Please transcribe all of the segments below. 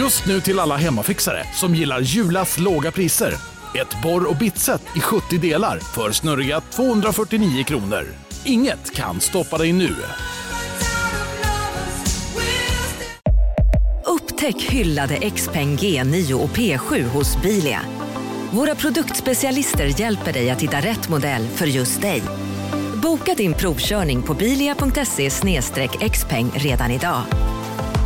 Just nu till alla hemmafixare som gillar Julas låga priser. Ett borr och bitset i 70 delar för snurriga 249 kronor. Inget kan stoppa dig nu. Upptäck hyllade XPeng G9 och P7 hos Bilia. Våra produktspecialister hjälper dig att hitta rätt modell för just dig. Boka din provkörning på bilia.se xpeng redan idag.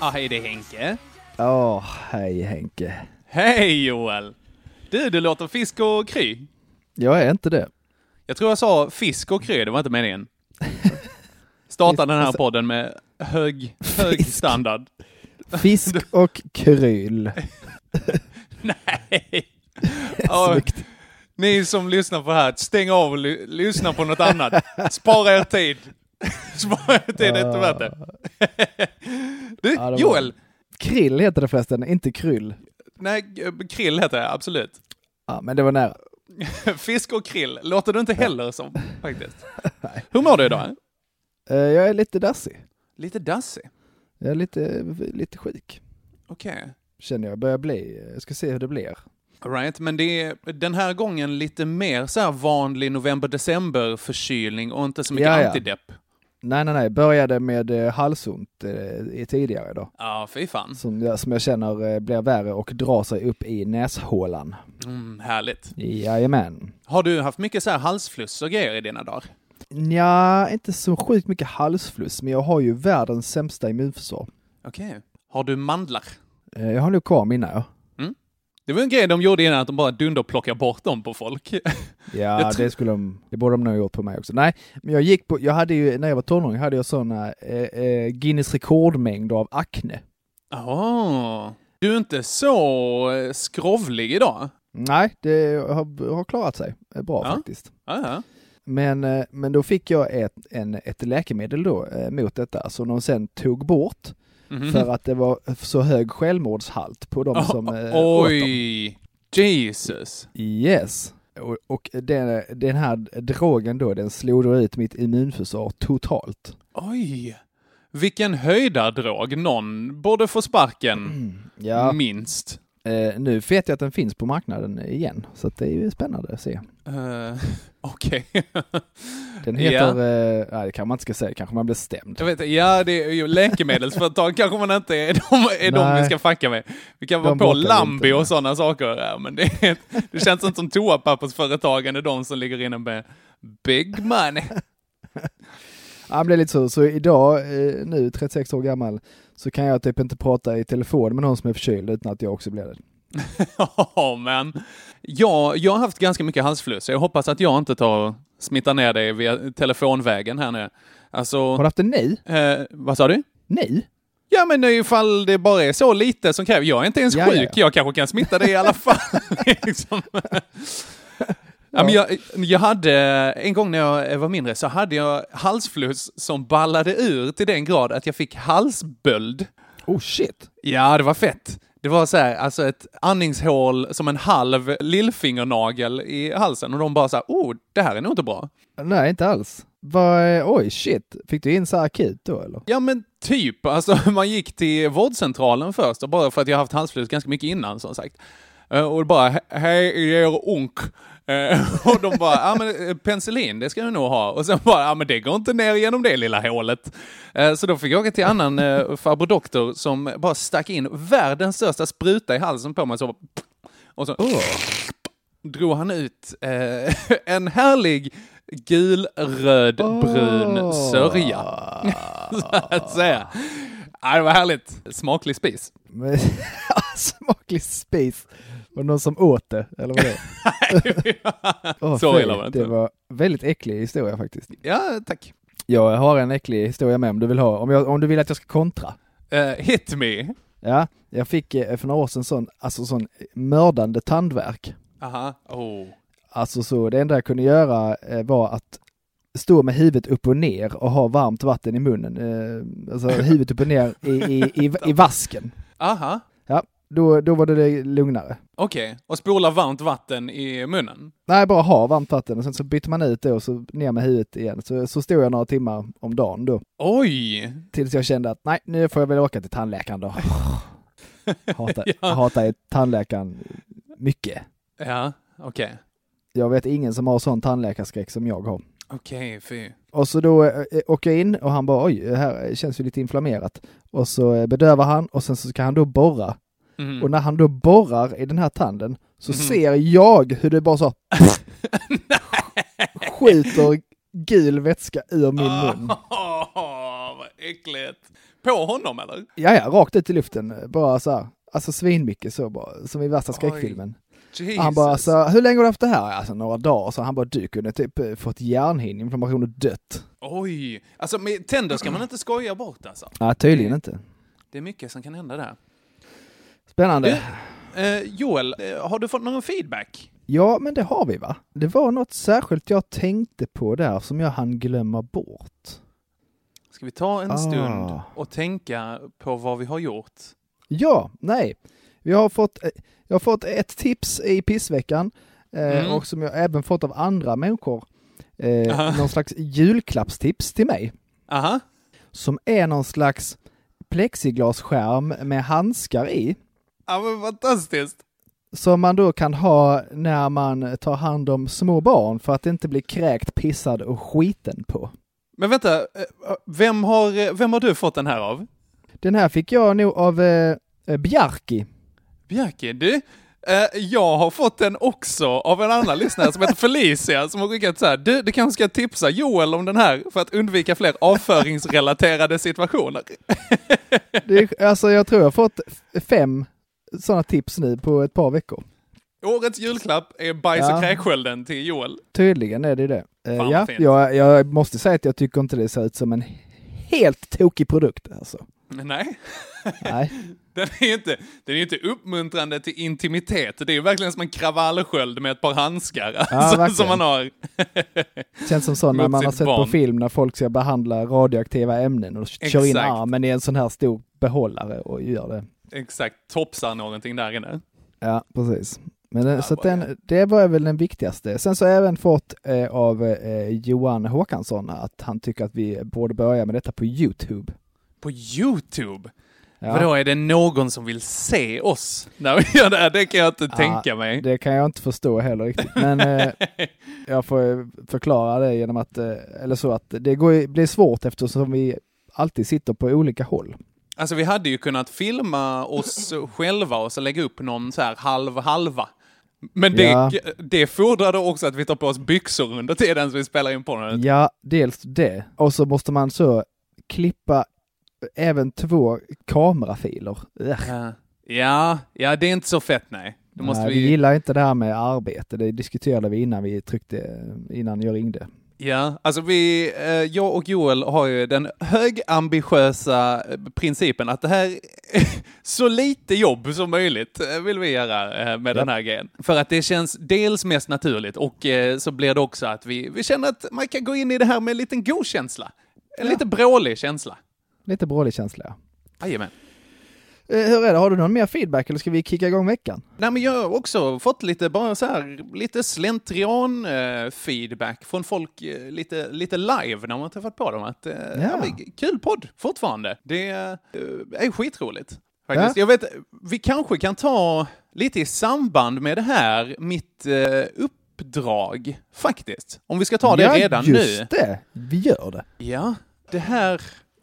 Ja, hej det är Henke. Ja, hej Henke. Hej Joel! Du, du låter fisk och kry. Jag är inte det. Jag tror jag sa fisk och kry, det var inte meningen. Starta den här podden med hög, hög Fisk. standard. Fisk och kryl. Nej! Snyggt. ni som lyssnar på det här, stäng av och ly- lyssna på något annat. Spara er tid. Det är inte värt det. Du, Ja, det Joel! Krill heter det förresten, inte kryll. Nej, krill heter det, absolut. Ja, men det var nära. Fisk och krill låter det inte heller som, faktiskt. Hur mår du idag? Eh, Jag är lite dassig. Lite dassig. Jag är lite, lite sjuk. Okej. Känner jag börjar bli. Jag ska se hur det blir. Right, men det är den här gången lite mer så här vanlig november-december förkylning och inte så mycket Ja, ja. antidepp. Nej, nej, nej. Började med eh, halsont eh, i tidigare då. Ja, fy fan. Som jag, som jag känner eh, blir värre och drar sig upp i näshålan. Mm, härligt. Jajamän. Har du haft mycket så här halsfluss och grejer i dina dagar? Ja, inte så sjukt mycket halsfluss, men jag har ju världens sämsta immunförsvar. Okej. Har du mandlar? Eh, Jag har nog kvar mina, ja. Det var en grej de gjorde innan, att de bara dunderplockade bort dem på folk. Ja, det skulle de, det borde de nog ha gjort på mig också. Nej, men jag gick på, jag hade ju, när jag var tonåring hade jag sådana eh, eh, Guinness rekordmängder av akne. Åh. Du är inte så eh, skrovlig idag? Nej, det har, har klarat sig eh, bra Ja. faktiskt. Ja. Men, eh, men då fick jag ett, en, ett läkemedel då eh, mot detta som de sen tog bort Mhm. för att det var så hög självmordshalt på dem som eh. Oj! Jesus. Yes. Och, och den, den här drogen då, den slog då ut mitt immunförsvar totalt. Oj! Vilken höjdardrog. Någon borde få sparken. Ja, Minst. eh, nu vet jag att den finns på marknaden igen, så det är ju spännande att se. Uh, Okej. Den Ja. heter, eh, nej det kanske man inte ska säga, kanske man blir stämd. Jag vet, ja, det är ju läkemedelsföretag kanske man inte är, de, är de vi ska fucka med. Vi kan vara på Lambi och sådana saker, ja, men det, är, det känns inte som toapappersföretagen är de som ligger inne med big money. Ja, men det är lite så, så idag, eh, nu 36 år gammal, så kan jag typ inte prata i telefon med någon som är förkyld utan att jag också blir det. Ja, men ja, jag har haft ganska mycket halsfluss. Jag hoppas att jag inte tar smittar ner dig via telefonvägen här nu. Alltså, Har du haft det nu? eh, vad sa du? Nu? Ja, men ifall det bara är så lite som krävs. Jag är inte ens Ja, sjuk. ja, ja. Jag kanske kan smitta dig i alla fall. liksom. ja. men jag, jag hade, en gång när jag var mindre, så hade jag halsfluss som ballade ur till den grad att jag fick halsböld. Oh shit. Ja, det var fett. Det var så här, alltså ett andningshål som en halv lillfingernagel i halsen och de bara så här, oh, det här är nog inte bra. Nej, inte alls. Vad, oj shit. Fick du in så här akut då eller? Ja men typ, alltså man gick till vårdcentralen först, bara för att jag haft halsfluss ganska mycket innan som sagt. Eh, Och bara, "He- hej, det gör ont. Eh, Och de bara, ja men eh, penicillin, det ska du nog ha. Och sen bara, ja men det går inte ner genom det lilla hålet. Eh, Så då fick jag åka till annan farbror doktor som bara stack in världens största spruta i halsen på mig. Så, och så drog han ut en härlig gul, röd, brun Åh. sörja. Så att säga. Ja, det var härligt. Smaklig spis. Smaklig spis. Var det någon som åt det, eller vad det? Åh, Så illa var det inte. Det var väldigt äcklig historia faktiskt. Ja, tack. Jag har en äcklig historia med om du vill ha, om, jag, om du vill att jag ska kontra. Eh, hit me. Ja, jag fick eh, för några år sedan sån, alltså sån mördande tandvärk. Aha. Oh. Alltså så, det enda jag kunde göra eh, var att stå med huvudet upp och ner och ha varmt vatten i munnen. Alltså huvudet upp och ner i, i, i, i vasken. Aha. Ja, då, då var det det lugnare. Okej. Och spola varmt vatten i munnen? Nej, bara ha varmt vatten och sen så byter man ut det och så ner med huvudet igen. Så, så stod jag några timmar om dagen då. Oj! Tills jag kände att nej, nu får jag väl åka till tandläkaren då. Hatar, Ja. hatar tandläkaren mycket. Ja, okej. Jag vet ingen som har sån tandläkarskräck som jag har. Okej, fy. Och så då eh, åker jag in och han bara oj, det här känns ju lite inflammerat. Och så eh, bedövar han och sen så ska han då borra. Mhm. Och när han då borrar i den här tanden så Mhm. ser jag hur det bara så skjuter gul vätska ur min mun. Åh, vad äckligt. På honom eller? Ja, ja, rakt ut i luften. Bara så här. Alltså svinmycket så bara, som i värsta skräckfilmen. Jesus. Han bara alltså, hur länge har du haft det här? Alltså några dagar. Så han bara, du kunde typ eh, fått hjärnhinneinflammation och dött. Oj. Alltså med tänder ska man inte skoja bort alltså. Ja, tydligen inte. Det är mycket som kan hända där. Spännande. Eh, Joel, eh, har du fått någon feedback? Ja, men det har vi va? Det var något särskilt jag tänkte på där som jag hann glömma bort. Ska vi ta en Ah. stund och tänka på vad vi har gjort? Ja, nej. Vi har fått, eh, jag har fått ett tips i pissveckan Mm. och som jag även fått av andra människor. Eh, någon slags julklappstips till mig. Aha. Som är någon slags plexiglasskärm med handskar i. Ja, men fantastiskt. Som man då kan ha när man tar hand om små barn för att inte bli kräkt, pissad och skiten på. Men vänta, eh, vem har, eh, vem har du fått den här av? Den här fick jag nog av eh, Bjarki. Bjarke, du? Eh, jag har fått den också av en annan lyssnare som heter Felicia som har skickat så här. Du, du kanske ska tipsa Joel om den här för att undvika fler avföringsrelaterade situationer. Det alltså jag tror jag har fått fem sådana tips nu på ett par veckor. Årets julklapp är bajs och Ja. kräkskölden till Joel. Tydligen är det det. Eh, Fan, ja, jag, jag måste säga att jag tycker inte det ser ut som en helt tokig produkt alltså. Nej, Nej. den är inte, den är ju inte uppmuntrande till intimitet. Det är ju verkligen som en kravallsköld med ett par handskar alltså, verkligen. som man har. Känns som så när man har sett på barn. film när folk ska behandla radioaktiva ämnen och kör in Exakt. armen i en sån här stor behållare och gör det. Exakt, topsar någonting där inne. Ja, precis. Men den, Ja, så den, det var väl den viktigaste. Sen så har jag även fått eh, av eh, Johan Håkansson att han tycker att vi borde börja med detta på Youtube. På YouTube? Ja. Vadå, är det någon som vill se oss när vi gör det här? Det kan jag inte Ja, tänka mig. Det kan jag inte förstå heller riktigt. Men eh, jag får eh, förklara det genom att, eh, eller så att det går, blir svårt eftersom vi alltid sitter på olika håll. Alltså vi hade ju kunnat filma oss själva och så lägga upp någon så här halv-halva. Men det, Ja. det fordrade också att vi tar på oss byxor under tiden som vi spelar in på den. Ja, dels det. Och så måste man så klippa även två kamerafiler. Ja. Ja, ja, det är inte så fett nej. Nej, vi... vi gillar inte det här med arbete. Det diskuterade vi innan vi tryckte, innan jag ringde. Ja, alltså vi, eh, jag och Joel har ju den högambitiösa eh, principen att det här är så lite jobb som möjligt eh, vill vi göra med den här grejen. För att det känns dels mest naturligt och så blir det också att vi, vi känner att man kan gå in i det här med en liten god känsla. En lite brålig känsla. Lite brålig känsla. ja. Jajamän. Eh, hur är det, har du någon mer feedback eller ska vi kicka igång veckan? Nej, men jag har också fått lite, bara så här, lite slentrian eh, feedback från folk eh, lite, lite live när man träffat på dem. Att, ja. Ja. kul podd fortfarande. Det eh, är skitroligt. Faktiskt. Jag vet, vi kanske kan ta lite i samband med det här, mitt eh, uppdrag, faktiskt. Om vi ska ta det ja, redan just nu. det. Vi gör det. Ja, det här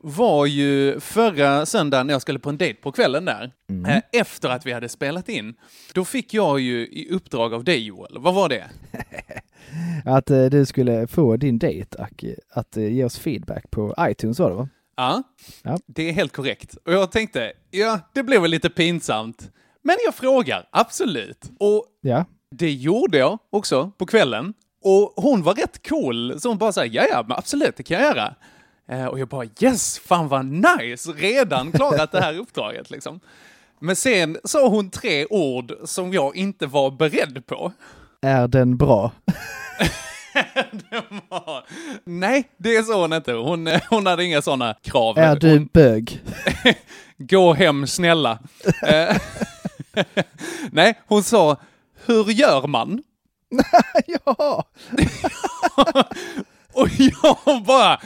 var ju förra söndagen när jag skulle på en dejt på kvällen där. Eh, Efter att vi hade spelat in. Då fick jag ju i uppdrag av dig Joel. Vad var det? att eh, du skulle få din dejt att, att eh, ge oss feedback på iTunes var det va? Ja, Ja. det är helt korrekt. Och jag tänkte, ja, det blev väl lite pinsamt. Men jag frågar, absolut. Och Ja. det gjorde jag också på kvällen. Och hon var rätt cool, så hon bara såhär, ja ja, absolut, det kan jag göra. Eh, och jag bara, yes, fan vad nice, redan klarat det här uppdraget liksom. Men sen sa hon tre ord som jag inte var beredd på. Är den bra? Det var... Nej, det sa hon inte. Hon, hon hade inga sådana krav. Är du Hon, bög? Gå hem snälla. Eh, Nej, hon sa, hur gör man? ja! Och jag bara,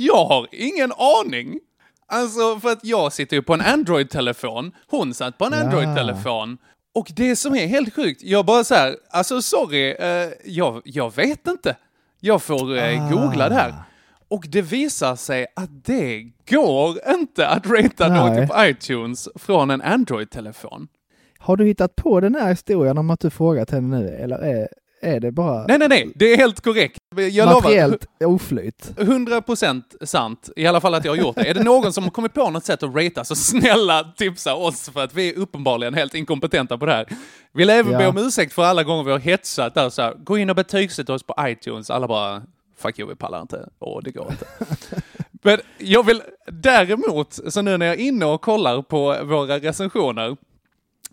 jag har ingen aning. Alltså för att jag sitter ju på en Android-telefon, hon satt på en Ja. Android-telefon. Och det som är helt sjukt, jag bara så här, alltså sorry, eh, jag, jag vet inte. Jag får eh, googla det här. Och det visar sig att det går inte att ratea Nej. någonting på iTunes från en Android-telefon. Har du hittat på den här historien om att du frågat henne nu eller är, är det bara Nej, nej, nej, det är helt korrekt. Jag lovar. materiellt oflyt? 100% sant, i alla fall att jag har gjort det. Är det någon som har kommit på något sätt att ratea så snälla tipsa oss för att vi är uppenbarligen helt inkompetenta på det här. Vill även be Ja. om ursäkt för alla gånger vi har hetsat där så här, gå in och betygsätta oss på iTunes. Alla bara, fuck you, vi pallar inte. Åh, det går inte. Men jag vill däremot, så nu när jag är inne och kollar på våra recensioner,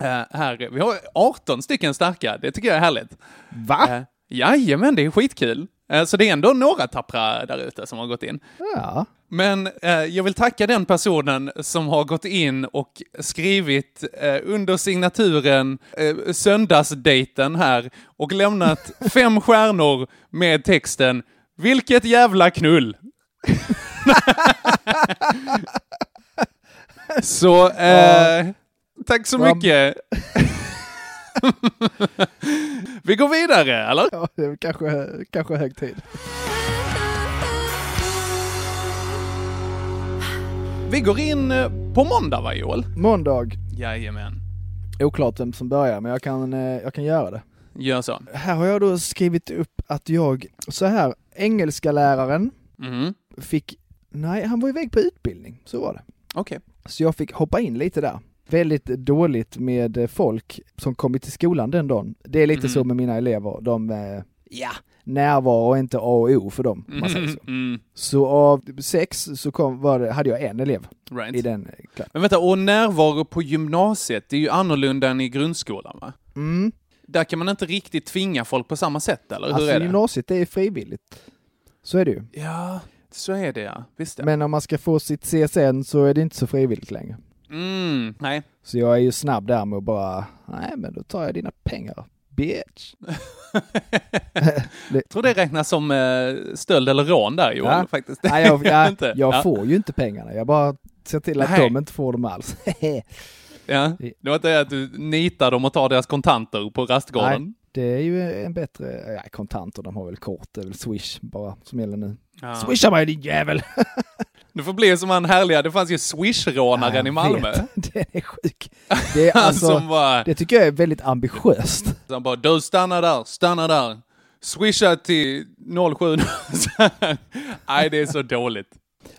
eh, här, vi har 18 stycken starka, det tycker jag är härligt. Va? Eh, jajamän, det är skitkul. Eh, så det är ändå några tappra där ute som har gått in. Ja. Men eh, jag vill tacka den personen som har gått in och skrivit eh, under signaturen eh, söndagsdejten här och lämnat fem stjärnor med texten Vilket jävla knull! så, eh, tack så Vad- mycket. Vi går vidare, eller? ja det är kanske, kanske hög tid. Vi går in eh, på måndag va Joel? Måndag. Jajamän. Oklart vem som börjar men jag kan, eh, jag kan göra det. Gör så. Här har jag då skrivit upp att jag, så här, engelska läraren Mhm. fick, nej han var iväg på utbildning, så var det. Okej. Så jag fick hoppa in lite där. Väldigt dåligt med eh, folk som kommit till skolan den dagen. Det är lite Mhm. så med mina elever, de, eh, ja, närvaro är inte A och O för dem, man säger så. Mm, Så av sex så kom, var det, hade jag en elev right. i den klassen. Men vänta, och närvaro på gymnasiet, det är ju annorlunda än i grundskolan va? Mm. Där kan man inte riktigt tvinga folk på samma sätt, eller hur Alltså är det? gymnasiet det är frivilligt. Så är det ju. Ja, så är det ja. Visst ja. Men om man ska få sitt CSN så är det inte så frivilligt längre. Mm, nej. Så jag är ju snabb där med att bara, nej men då tar jag dina pengar, bitch. Jag tror det räknas som eh, stöld eller rån där Joel, Ja. faktiskt. Nej, jag, jag, jag Ja. får ju inte pengarna, jag bara ser till att Nej. de inte får dem alls. Ja. Det var inte att du nitar dem och tar deras kontanter på rastgården? det är ju en bättre, ja, kontanter de har väl kort, det är väl swish bara som gäller nu. Ja. Swisha mig din jävel! Du får bli som han härliga, det fanns ju swish-rånaren Ja, i Malmö. vet. Den är sjuk. Det är alltså, bara, det tycker jag är väldigt ambitiöst. han bara, du stanna där, stanna där. Swisha till 07. Nej, det är så dåligt.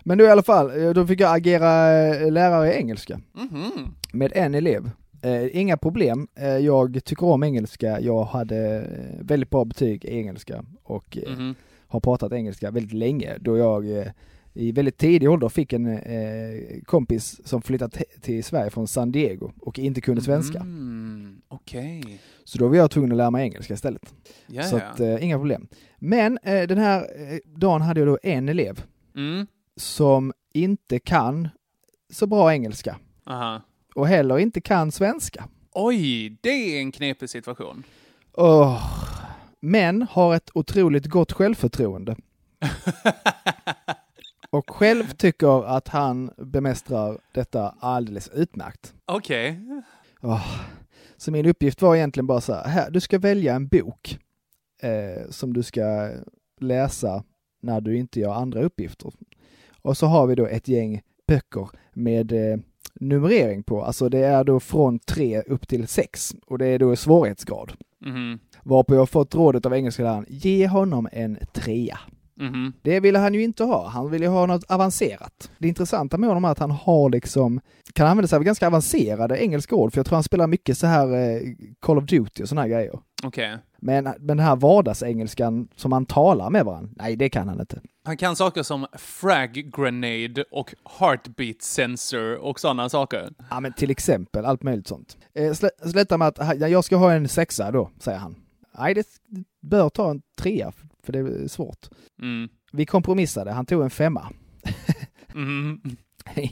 Men nu i alla fall, eh, då fick jag agera eh, lärare i engelska. Mhm. med en elev. Eh, inga problem. Eh, jag tycker om engelska. Jag hade eh, väldigt bra betyg i engelska och eh, Mhm. Har pratat engelska väldigt länge då jag eh, i väldigt tidig ålder fick en eh, kompis som flyttat till Sverige från San Diego och inte kunde svenska. Mm, Okej. Så då var jag tvungen att lära mig engelska istället. Ja, Så att, eh, inga problem. Men eh, den här eh, dagen hade jag då en elev Mm. som inte kan så bra engelska Aha. och heller inte kan svenska. Oj, det är en knepig situation. Åh, men har ett otroligt gott självförtroende. Och själv tycker att han bemästrar detta alldeles utmärkt. Okej. Åh. Så min uppgift var egentligen bara så här, här du ska välja en bok eh, som du ska läsa när du inte gör andra uppgifter. Och så har vi då ett gäng böcker med eh, numrering på, alltså det är då från tre upp till sex och det är då svårighetsgrad. Mhm. Varpå jag fått rådet av engelska läraren, ge honom en trea. Mhm. Det ville han ju inte ha. Han ville ju ha något avancerat. Det intressanta med honom är att han har liksom, kan använda sig av ganska avancerade engelska ord, för jag tror han spelar mycket så här eh, Call of Duty och såna här grejer. Okej. Men, men den här vardagsengelskan som man talar med varandra, nej det kan han inte. Han kan saker som frag grenade och heartbeat sensor och sådana saker. Ja men till exempel, allt möjligt sånt. Eh, slä, sluta med att "Ha, ja, jag ska ha en sexa då, säger han. Nej, det bör ta en trea, för det är svårt. Mm. Vi kompromissade, han tog en femma. Mhm.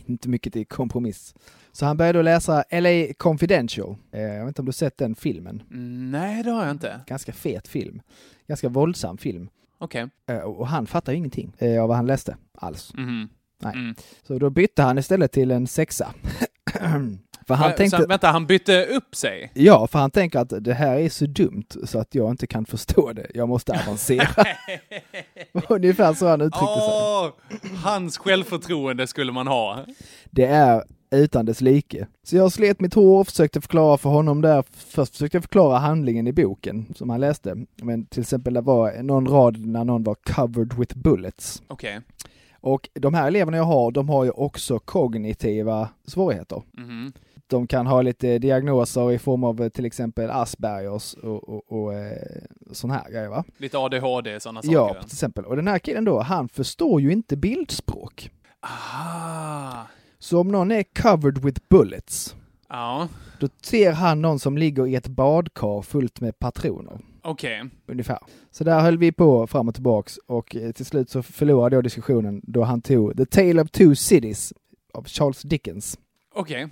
inte mycket till kompromiss. Så han började då läsa LA Confidential. Eh, jag vet inte om du sett den filmen? Nej, det har jag inte. Ganska fet film. Ganska våldsam film. Okej. Eh, och han fattar ju ingenting eh, av vad han läste alls. Mhm. Nej. Mm. Så då bytte han istället till en sexa. för han Va- tänkte... Så, vänta, han bytte upp sig? Ja, för han tänker att det här är så dumt så att jag inte kan förstå det. Jag måste avancera. Ungefär så han uttryckte sig. Åh, hans självförtroende skulle man ha. Det är utan dess like. Så jag slet mitt hår och försökte förklara för honom där. Först försökte jag förklara handlingen i boken som han läste. Men till exempel det var någon rad när någon var covered with bullets. Okej. Och de här eleverna jag har, de har ju också kognitiva svårigheter. Mhm. De kan ha lite diagnoser i form av eh, till exempel Aspergers och, och, och eh, sån här grejer va? Lite ADHD, sådana saker. Ja, till exempel. Och den här killen då, han förstår ju inte bildspråk. Ah. Så om någon är covered with bullets, Ja, då ser han någon som ligger i ett badkar fullt med patroner. okej. Ungefär. Så där höll vi på fram och tillbaks och eh, till slut så förlorade jag diskussionen då han tog The Tale of Two Cities av Charles Dickens. Okej.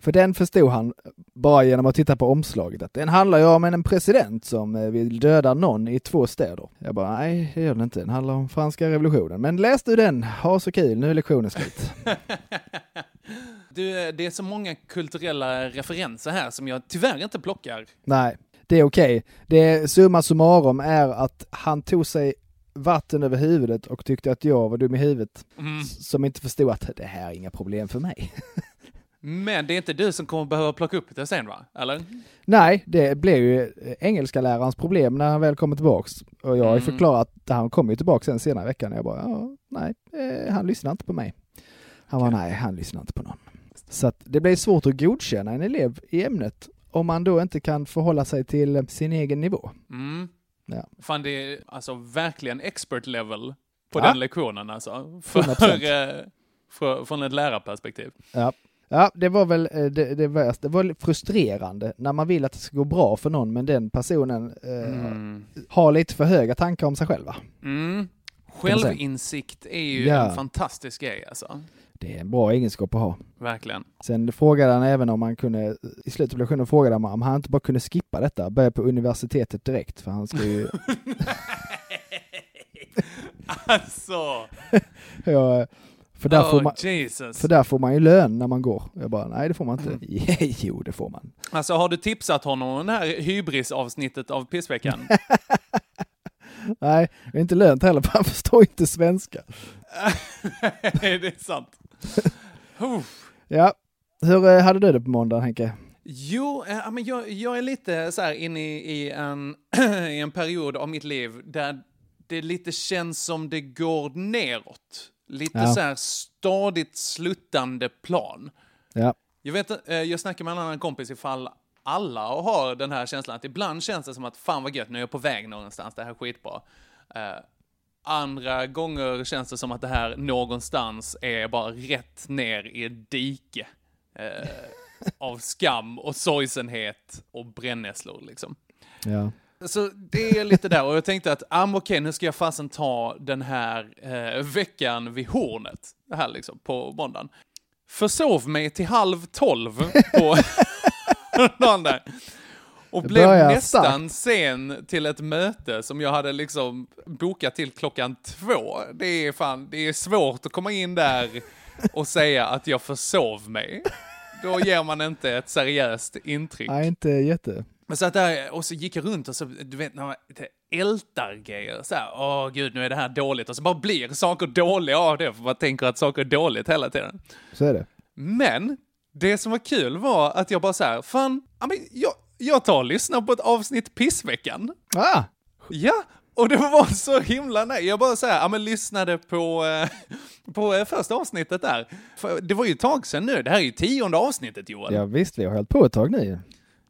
För den förstod han bara genom att titta på omslaget. Att den handlar ju om en president som eh, vill döda någon i två städer. Jag bara, nej det gör den inte. Den handlar om franska revolutionen. Men läs du den, ha så kul, nu är lektionen slut. Du, det är så många kulturella referenser här som jag tyvärr inte plockar. nej, det är okej. Det summa summarum är att han tog sig vatten över huvudet och tyckte att jag var dum i huvudet. Mm. Som inte förstod att det här är inga problem för mig. Men det är inte du som kommer behöva plocka upp det sen va? Eller? Nej, det blev ju eh, engelska lärarens problem när han väl kommer tillbaks. Och jag har ju Mm. förklarat, han kommer ju tillbaks sen senare i veckan. Jag bara, ja, nej, eh, han lyssnar inte på mig. Han var nej, han lyssnar inte på någon. Så att det blir svårt att godkänna en elev i ämnet om man då inte kan förhålla sig till sin egen nivå. Mm. Ja. Fan, det är alltså verkligen expert level på Ja. den lektionen alltså. För, 100%. eh, för, från ett lärarperspektiv. Ja. Ja, det var väl eh, det, det värsta. Det var frustrerande när man vill att det ska gå bra för någon men den personen eh, Mm. har lite för höga tankar om sig själva. Mm. Självinsikt är ju Ja. en fantastisk grej alltså. Det är en bra egenskap att ha. Verkligen. Sen frågade han även om han kunde, i slutet av lektionen frågade han om han inte bara kunde skippa detta, börja på universitetet direkt, för han ska ju... Alltså! ja, för, där får oh, man, Jesus. för där får man ju lön när man går. Jag bara, nej det får man inte. jo, det får man. Alltså har du tipsat honom om det här hybris-avsnittet av pissveckan? Nej, det är inte lönt heller, för han förstår inte svenska. Nej, det är sant. Ja, hur eh, hade du det på måndagen Henke? Jo, eh, men jag, jag är lite så här inne i, i, en, i en period av mitt liv där det lite känns som det går neråt. Lite Ja. så här stadigt sluttande plan. Ja, Jag vet, eh, jag snackade med en annan kompis ifall alla har den här känslan att ibland känns det som att fan vad gött, nu är jag på väg någonstans, det här är skitbra. Eh, andra gånger känns det som att det här någonstans är bara rätt ner i ett dike. Eh, av skam och sorgsenhet och brännässlor liksom. ja. Så det är lite där och jag tänkte att, ah, okej, nu ska jag fasen ta den här eh, veckan vid hornet, det här liksom, på måndagen. Försov mig till halv tolv på dagen där. Och Det blev nästan sen till ett möte som jag hade liksom bokat till klockan två. Det är fan, det är svårt att komma in där och säga att jag försov mig. Då ger man inte ett seriöst intryck. Nej, inte jätte. Men så att där, och så gick jag runt och så, du vet, när man ältar grejer. Så här, åh gud, nu är det här dåligt. Och så bara blir saker dåliga av det, för man tänker att saker är dåligt hela tiden. Så är det. Men, det som var kul var att jag bara så här, fan, jag, jag tar och lyssnar på ett avsnitt Pissveckan. Ah, Ja, och det var så himla nej. Jag bara så här, ja men lyssnade på, eh, på eh, första avsnittet där. För det var ju ett tag sedan nu, det här är ju tionde avsnittet Joel. ja visst, vi har hållit på ett tag nu.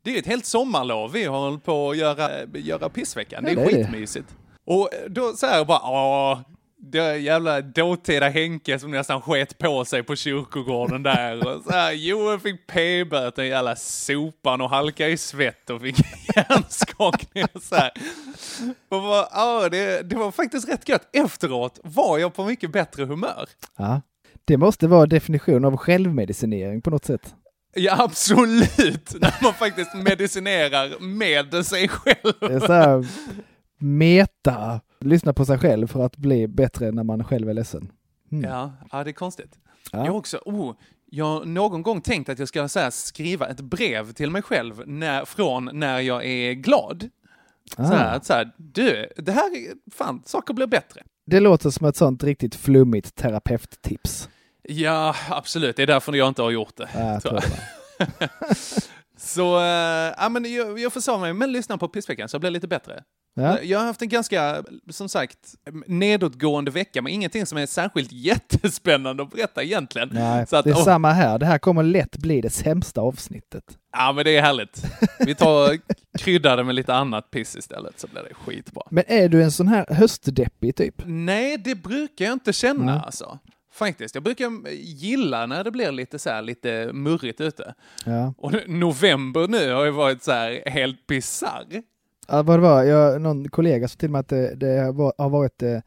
Det är ett helt sommarlov vi har hållit på att göra, göra pissveckan. Det är Ja, det är det. skitmysigt. Och då så här bara, åh, det jävla dåtida Henke som nästan sket på sig på kyrkogården där. Och så här, Joel fick p-böter, jävla sopan och halka i svett och fick hjärnskakning och så här. Och bara, ja, det, det var faktiskt rätt gött. Efteråt var jag på mycket bättre humör. Ja. Det måste vara definition av självmedicinering på något sätt. Ja, absolut. När man faktiskt medicinerar med sig själv. Det är så här meta, lyssna på sig själv för att bli bättre när man själv är ledsen. Mm. Ja, ja, det är konstigt. Ja. Jag också, oh, jag har någon gång tänkt att jag ska så här, skriva ett brev till mig själv när, från när jag är glad. Så här, Ah. att så här, du, det här, är- fan, saker blir bättre. Det låter som ett sånt riktigt flummigt terapeuttips. Ja, absolut. Det är därför jag inte har gjort det. Jag tror jag. det. Så, eh, ja men jag, jag försade mig, men lyssna på pissveckan så jag blir lite bättre. Ja. Jag har haft en ganska, som sagt, nedåtgående vecka, men ingenting som är särskilt jättespännande att berätta egentligen. Nej, Så att, det är samma här. Det här kommer lätt bli det sämsta avsnittet. Ja, men det är härligt. Vi tar kryddar det med lite annat piss istället, så blir det skitbra. Men är du en sån här höstdeppig typ? Nej, det brukar jag inte känna Nej. alltså. Faktiskt. Jag brukar gilla när det blir lite så här, lite murrigt ute. Ja. Och november nu har ju varit så här helt bisarr. ja vad det var, jag, någon kollega sa till mig att det, det har varit eh,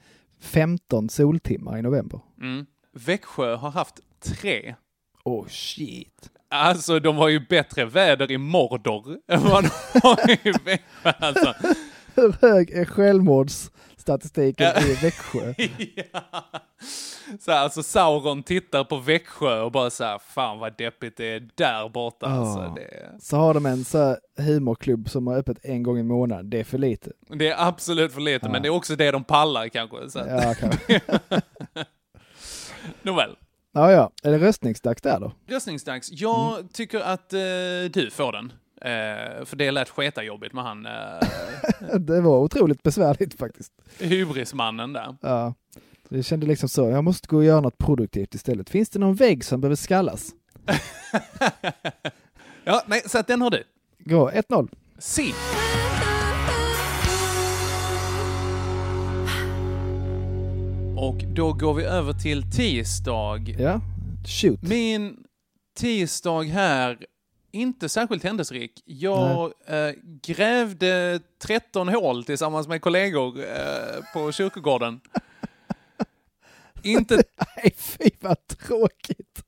15 soltimmar i november. Mm. Växjö har haft tre. Oh shit. Alltså, de har ju bättre väder i Mordor än vad de har i Växjö. Alltså. Hur hög är självmordsstatistiken Ja. i Växjö? ja. Så här, alltså Sauron tittar på Växjö och bara så här, fan vad deppigt det är där borta. Alltså, Ja. det, Så har de en så här humorklubb som har öppet en gång i månaden. Det är för lite. det är absolut för lite, Ja. men det är också det de pallar kanske. Så att, Ja, kanske. Nåväl. ja, ja. Är det röstningsdags där då? Röstningsdags. Jag Mm. tycker att eh, du får den. Eh, för det lät sketajobbigt med han eh, Det var otroligt besvärligt faktiskt. hybrismannen där. Ja. Det kände liksom så, jag måste gå och göra något produktivt istället. Finns det någon vägg som behöver skallas? ja, nej, så att den har du. Gå, 1-0. Si. Och då går vi över till tisdag. Ja, shoot. Min tisdag här, inte särskilt händelserik. Jag eh, grävde 13 hål tillsammans med kollegor eh, på kyrkogården. inte... Nej, fy vad tråkigt.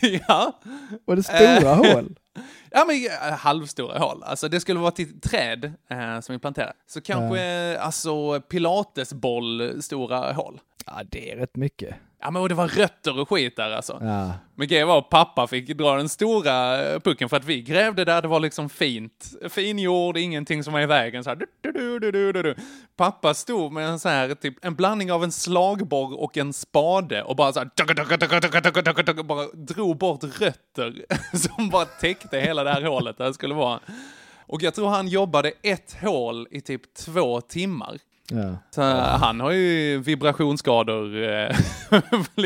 ja. Var det stora Eh. hål? Ja, men eh, halvstora hål. Alltså det skulle vara till träd eh, som vi planterar. Så kanske eh, alltså pilatesboll stora hål. Ja, det är rätt mycket. Ja, men och det var rötter och skit där alltså. Ja. Men grejen var att pappa fick dra den stora eh, pucken för att vi grävde där det var liksom fint. Fin jord, ingenting som var i vägen. Så här, du, du, du. Pappa stod med en så här, typ en blandning av en slagborr och en spade och bara så här, bara drog bort rötter som bara täckte hela det här hålet där det skulle vara. Och jag tror han jobbade ett hål i typ två timmar. Ja. Så han har ju vibrationsskador, eh,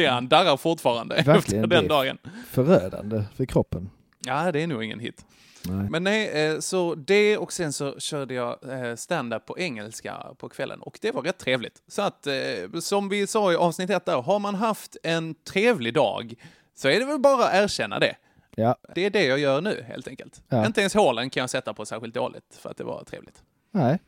han darrar fortfarande Verkligen, efter den dagen. Förödande för kroppen. Ja, det är nog ingen hit. Nej. Men nej, eh, så det och sen så körde jag eh, stand-up på engelska på kvällen och det var rätt trevligt. Så att, eh, som vi sa i avsnitt ett där, har man haft en trevlig dag så är det väl bara att erkänna det. Ja, Det är det jag gör nu helt enkelt. Ja. Inte ens hålen kan jag sätta på särskilt dåligt för att det var trevligt. nej.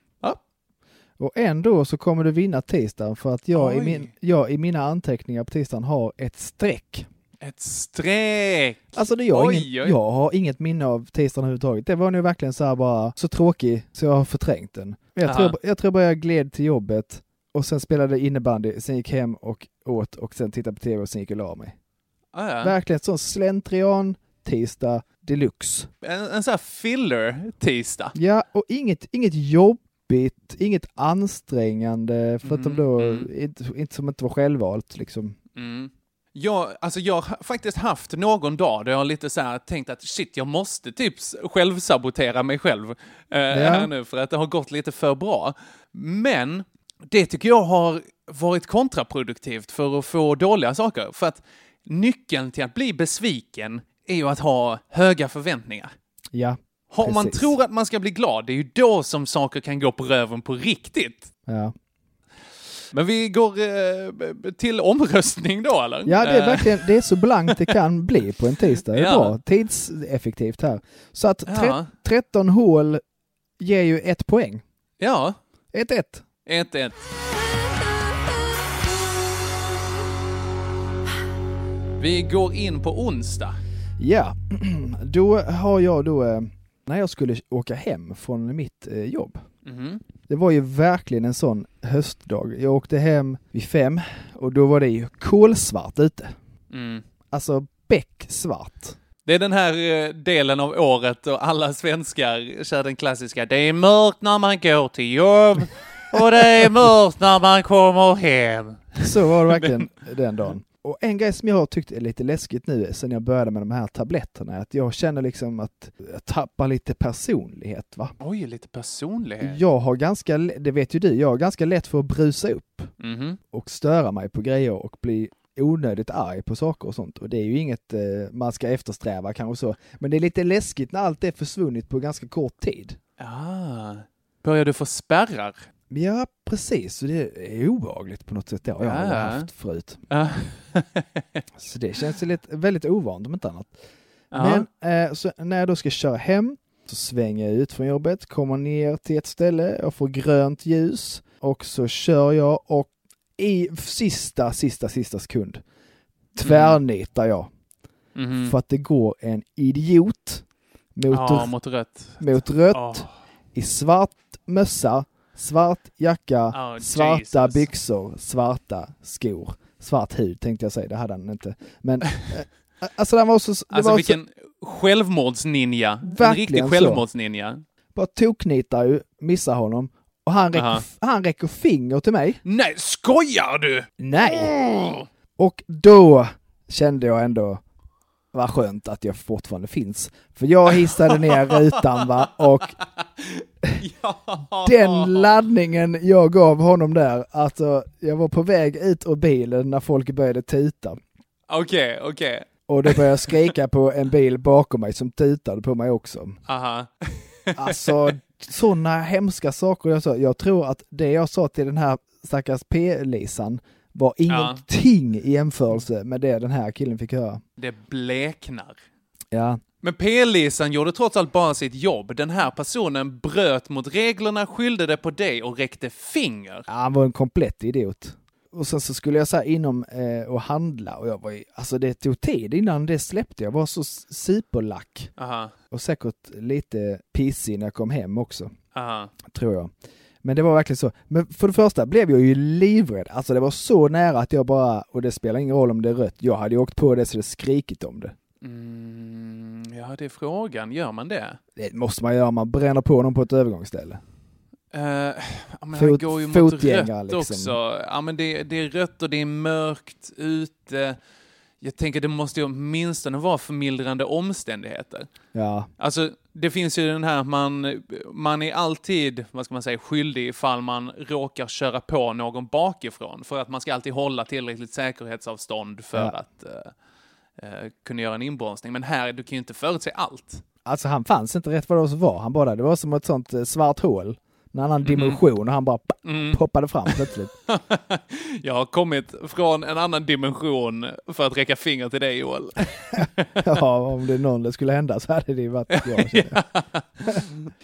Och ändå så kommer du vinna tisdagen för att jag i, min, jag i mina anteckningar på tisdagen har ett streck. Ett streck! Alltså det, jag, Oj, ingen, oj. jag har inget minne av tisdagen överhuvudtaget. Det var nog verkligen så här bara så tråkig så jag har förträngt den. Men Jag, Aha. tror, jag tror bara jag gled till jobbet och sen spelade innebandy, sen gick hem och åt och sen tittade på tv och sen gick jag och la mig. Ah, ja. Verkligen sån slentrian tisdag deluxe. En, en sån här filler-tisdag. Ja, och inget, inget jobbigt, inget ansträngande, förutom Mm, då mm. inte, inte som inte var självvalt liksom. Mm. Jag, alltså jag har faktiskt haft någon dag där jag har lite så här tänkt att shit, jag måste typ självsabotera mig själv eh, här nu för att det har gått lite för bra. Men det tycker jag har varit kontraproduktivt för att få dåliga saker. För att nyckeln till att bli besviken är ju att ha höga förväntningar. Ja, Har man Precis. tror att man ska bli glad, det är ju då som saker kan gå på röven på riktigt. ja. Men vi går eh, till omröstning då, eller? Ja, det är Eh, verkligen, det är så blankt det kan bli på en tisdag. Det är Ja. bra, tidseffektivt här. Så att tre, Ja. 13 hål ger ju ett poäng. Ja, 1-1. 1-1. Vi går in på onsdag. Ja, då har jag då, eh, när jag skulle åka hem från mitt eh, jobb. Mhm. Det var ju verkligen en sån höstdag. Jag åkte hem vid fem och då var det ju kolsvart ute. Mm. Alltså becksvart. Det är den här eh, delen av året och alla svenskar kör den klassiska Det är mörkt när man går till jobb och det är mörkt när man kommer hem. Så var det verkligen den dagen. Och en grej som jag har tyckt är lite läskigt nu sen jag började med de här tabletterna är att jag känner liksom att jag tappar lite personlighet va. Oj, lite personlighet. Jag har ganska, det vet ju du, jag har ganska lätt för att brusa upp Mhm. och störa mig på grejer och bli onödigt arg på saker och sånt. Och det är ju inget eh, man ska eftersträva kanske så. Men det är lite läskigt när allt är försvunnit på ganska kort tid. Ah. Börjar du få spärrar? Ja, precis. Så det är obehagligt på något sätt. Det har jag Ja. haft förut. Ja. Så det känns lite, väldigt ovant om inte annat. Ja. Men eh, så när jag då ska köra hem så svänger jag ut från jobbet, kommer ner till ett ställe, jag får grönt ljus och så kör jag och i sista, sista, sista sekund tvärnitar jag Mhm. för att det går en idiot mot, Ja, mot rött. mot rött Åh. i svart mössa, svart jacka, Oh, svarta Jesus. byxor, svarta skor. Svart hud tänkte jag säga, det hade han inte. Men eh, alltså det var så... Alltså var vilken självmordsninja. En riktig så. självmordsninja. så, bara toknitar ju, missar honom. Och han räcker, Aha. han räcker finger till mig. Nej, skojar du? Nej! Åh. Och då kände jag ändå, vad skönt att jag fortfarande finns. För jag hissade ner rutan va, och Ja. den laddningen jag gav honom där, alltså jag var på väg ut ur bilen när folk började tuta. Okej, okej. Och det började skrika på en bil bakom mig som tutade på mig också. Aha. Alltså sådana hemska saker jag sa. Jag tror att det jag sa till den här stackars P-Lisan var ingenting i jämförelse med det den här killen fick höra. Det bleknar. Ja, Men P-Lisan gjorde trots allt bara sitt jobb. Den här personen bröt mot reglerna, skyllde det på dig och räckte finger. han var en komplett idiot. Och sen så skulle jag här inom eh, och handla och jag var ju, alltså det tog tid innan det släppte. Jag var så superlack Aha, och säkert lite pissig när jag kom hem också. aha. tror jag. Men det var verkligen så. Men för det första blev jag ju livrädd. Alltså det var så nära att jag bara, och det spelar ingen roll om det är rött, jag hade ju åkt på det så det skrikit om det. Mm, ja, det är frågan. Gör man det? Det måste man göra man bränner på någon på ett övergångsställe. Uh, men Fot- går ju mot rött liksom. också. Ja, men det, det är rött och det är mörkt ute. Jag tänker det måste ju åtminstone vara förmildrande omständigheter. Ja, Alltså, det finns ju den här, man, man är alltid, vad ska man säga, skyldig ifall man råkar köra på någon bakifrån. För att man ska alltid hålla tillräckligt säkerhetsavstånd för Ja. att eh, eh, kunna göra en inbromsning. Men här, du kan ju inte förutse allt. alltså han fanns inte rätt vad det var. Han bara. Det var som ett sånt eh, svart hål. En annan Mhm. dimension och han bara Mm. poppade fram plötsligt. Jag har kommit från en annan dimension för att räcka finger till dig, Joel. ja, om det är någon det skulle hända så hade det ju varit jag.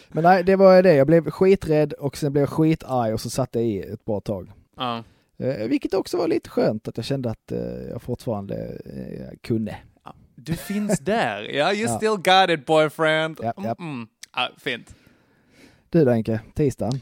Men nej, det var det. Jag blev skiträdd och sen blev jag skitarg och så satt jag i ett bra tag. Eh, vilket också var lite skönt att jag kände att eh, jag fortfarande eh, kunde. Du finns där. Ja, you Ja. still got it boyfriend. Ja, ja. Mm, mm. Ja, fint. Du då Henke, tisdagen?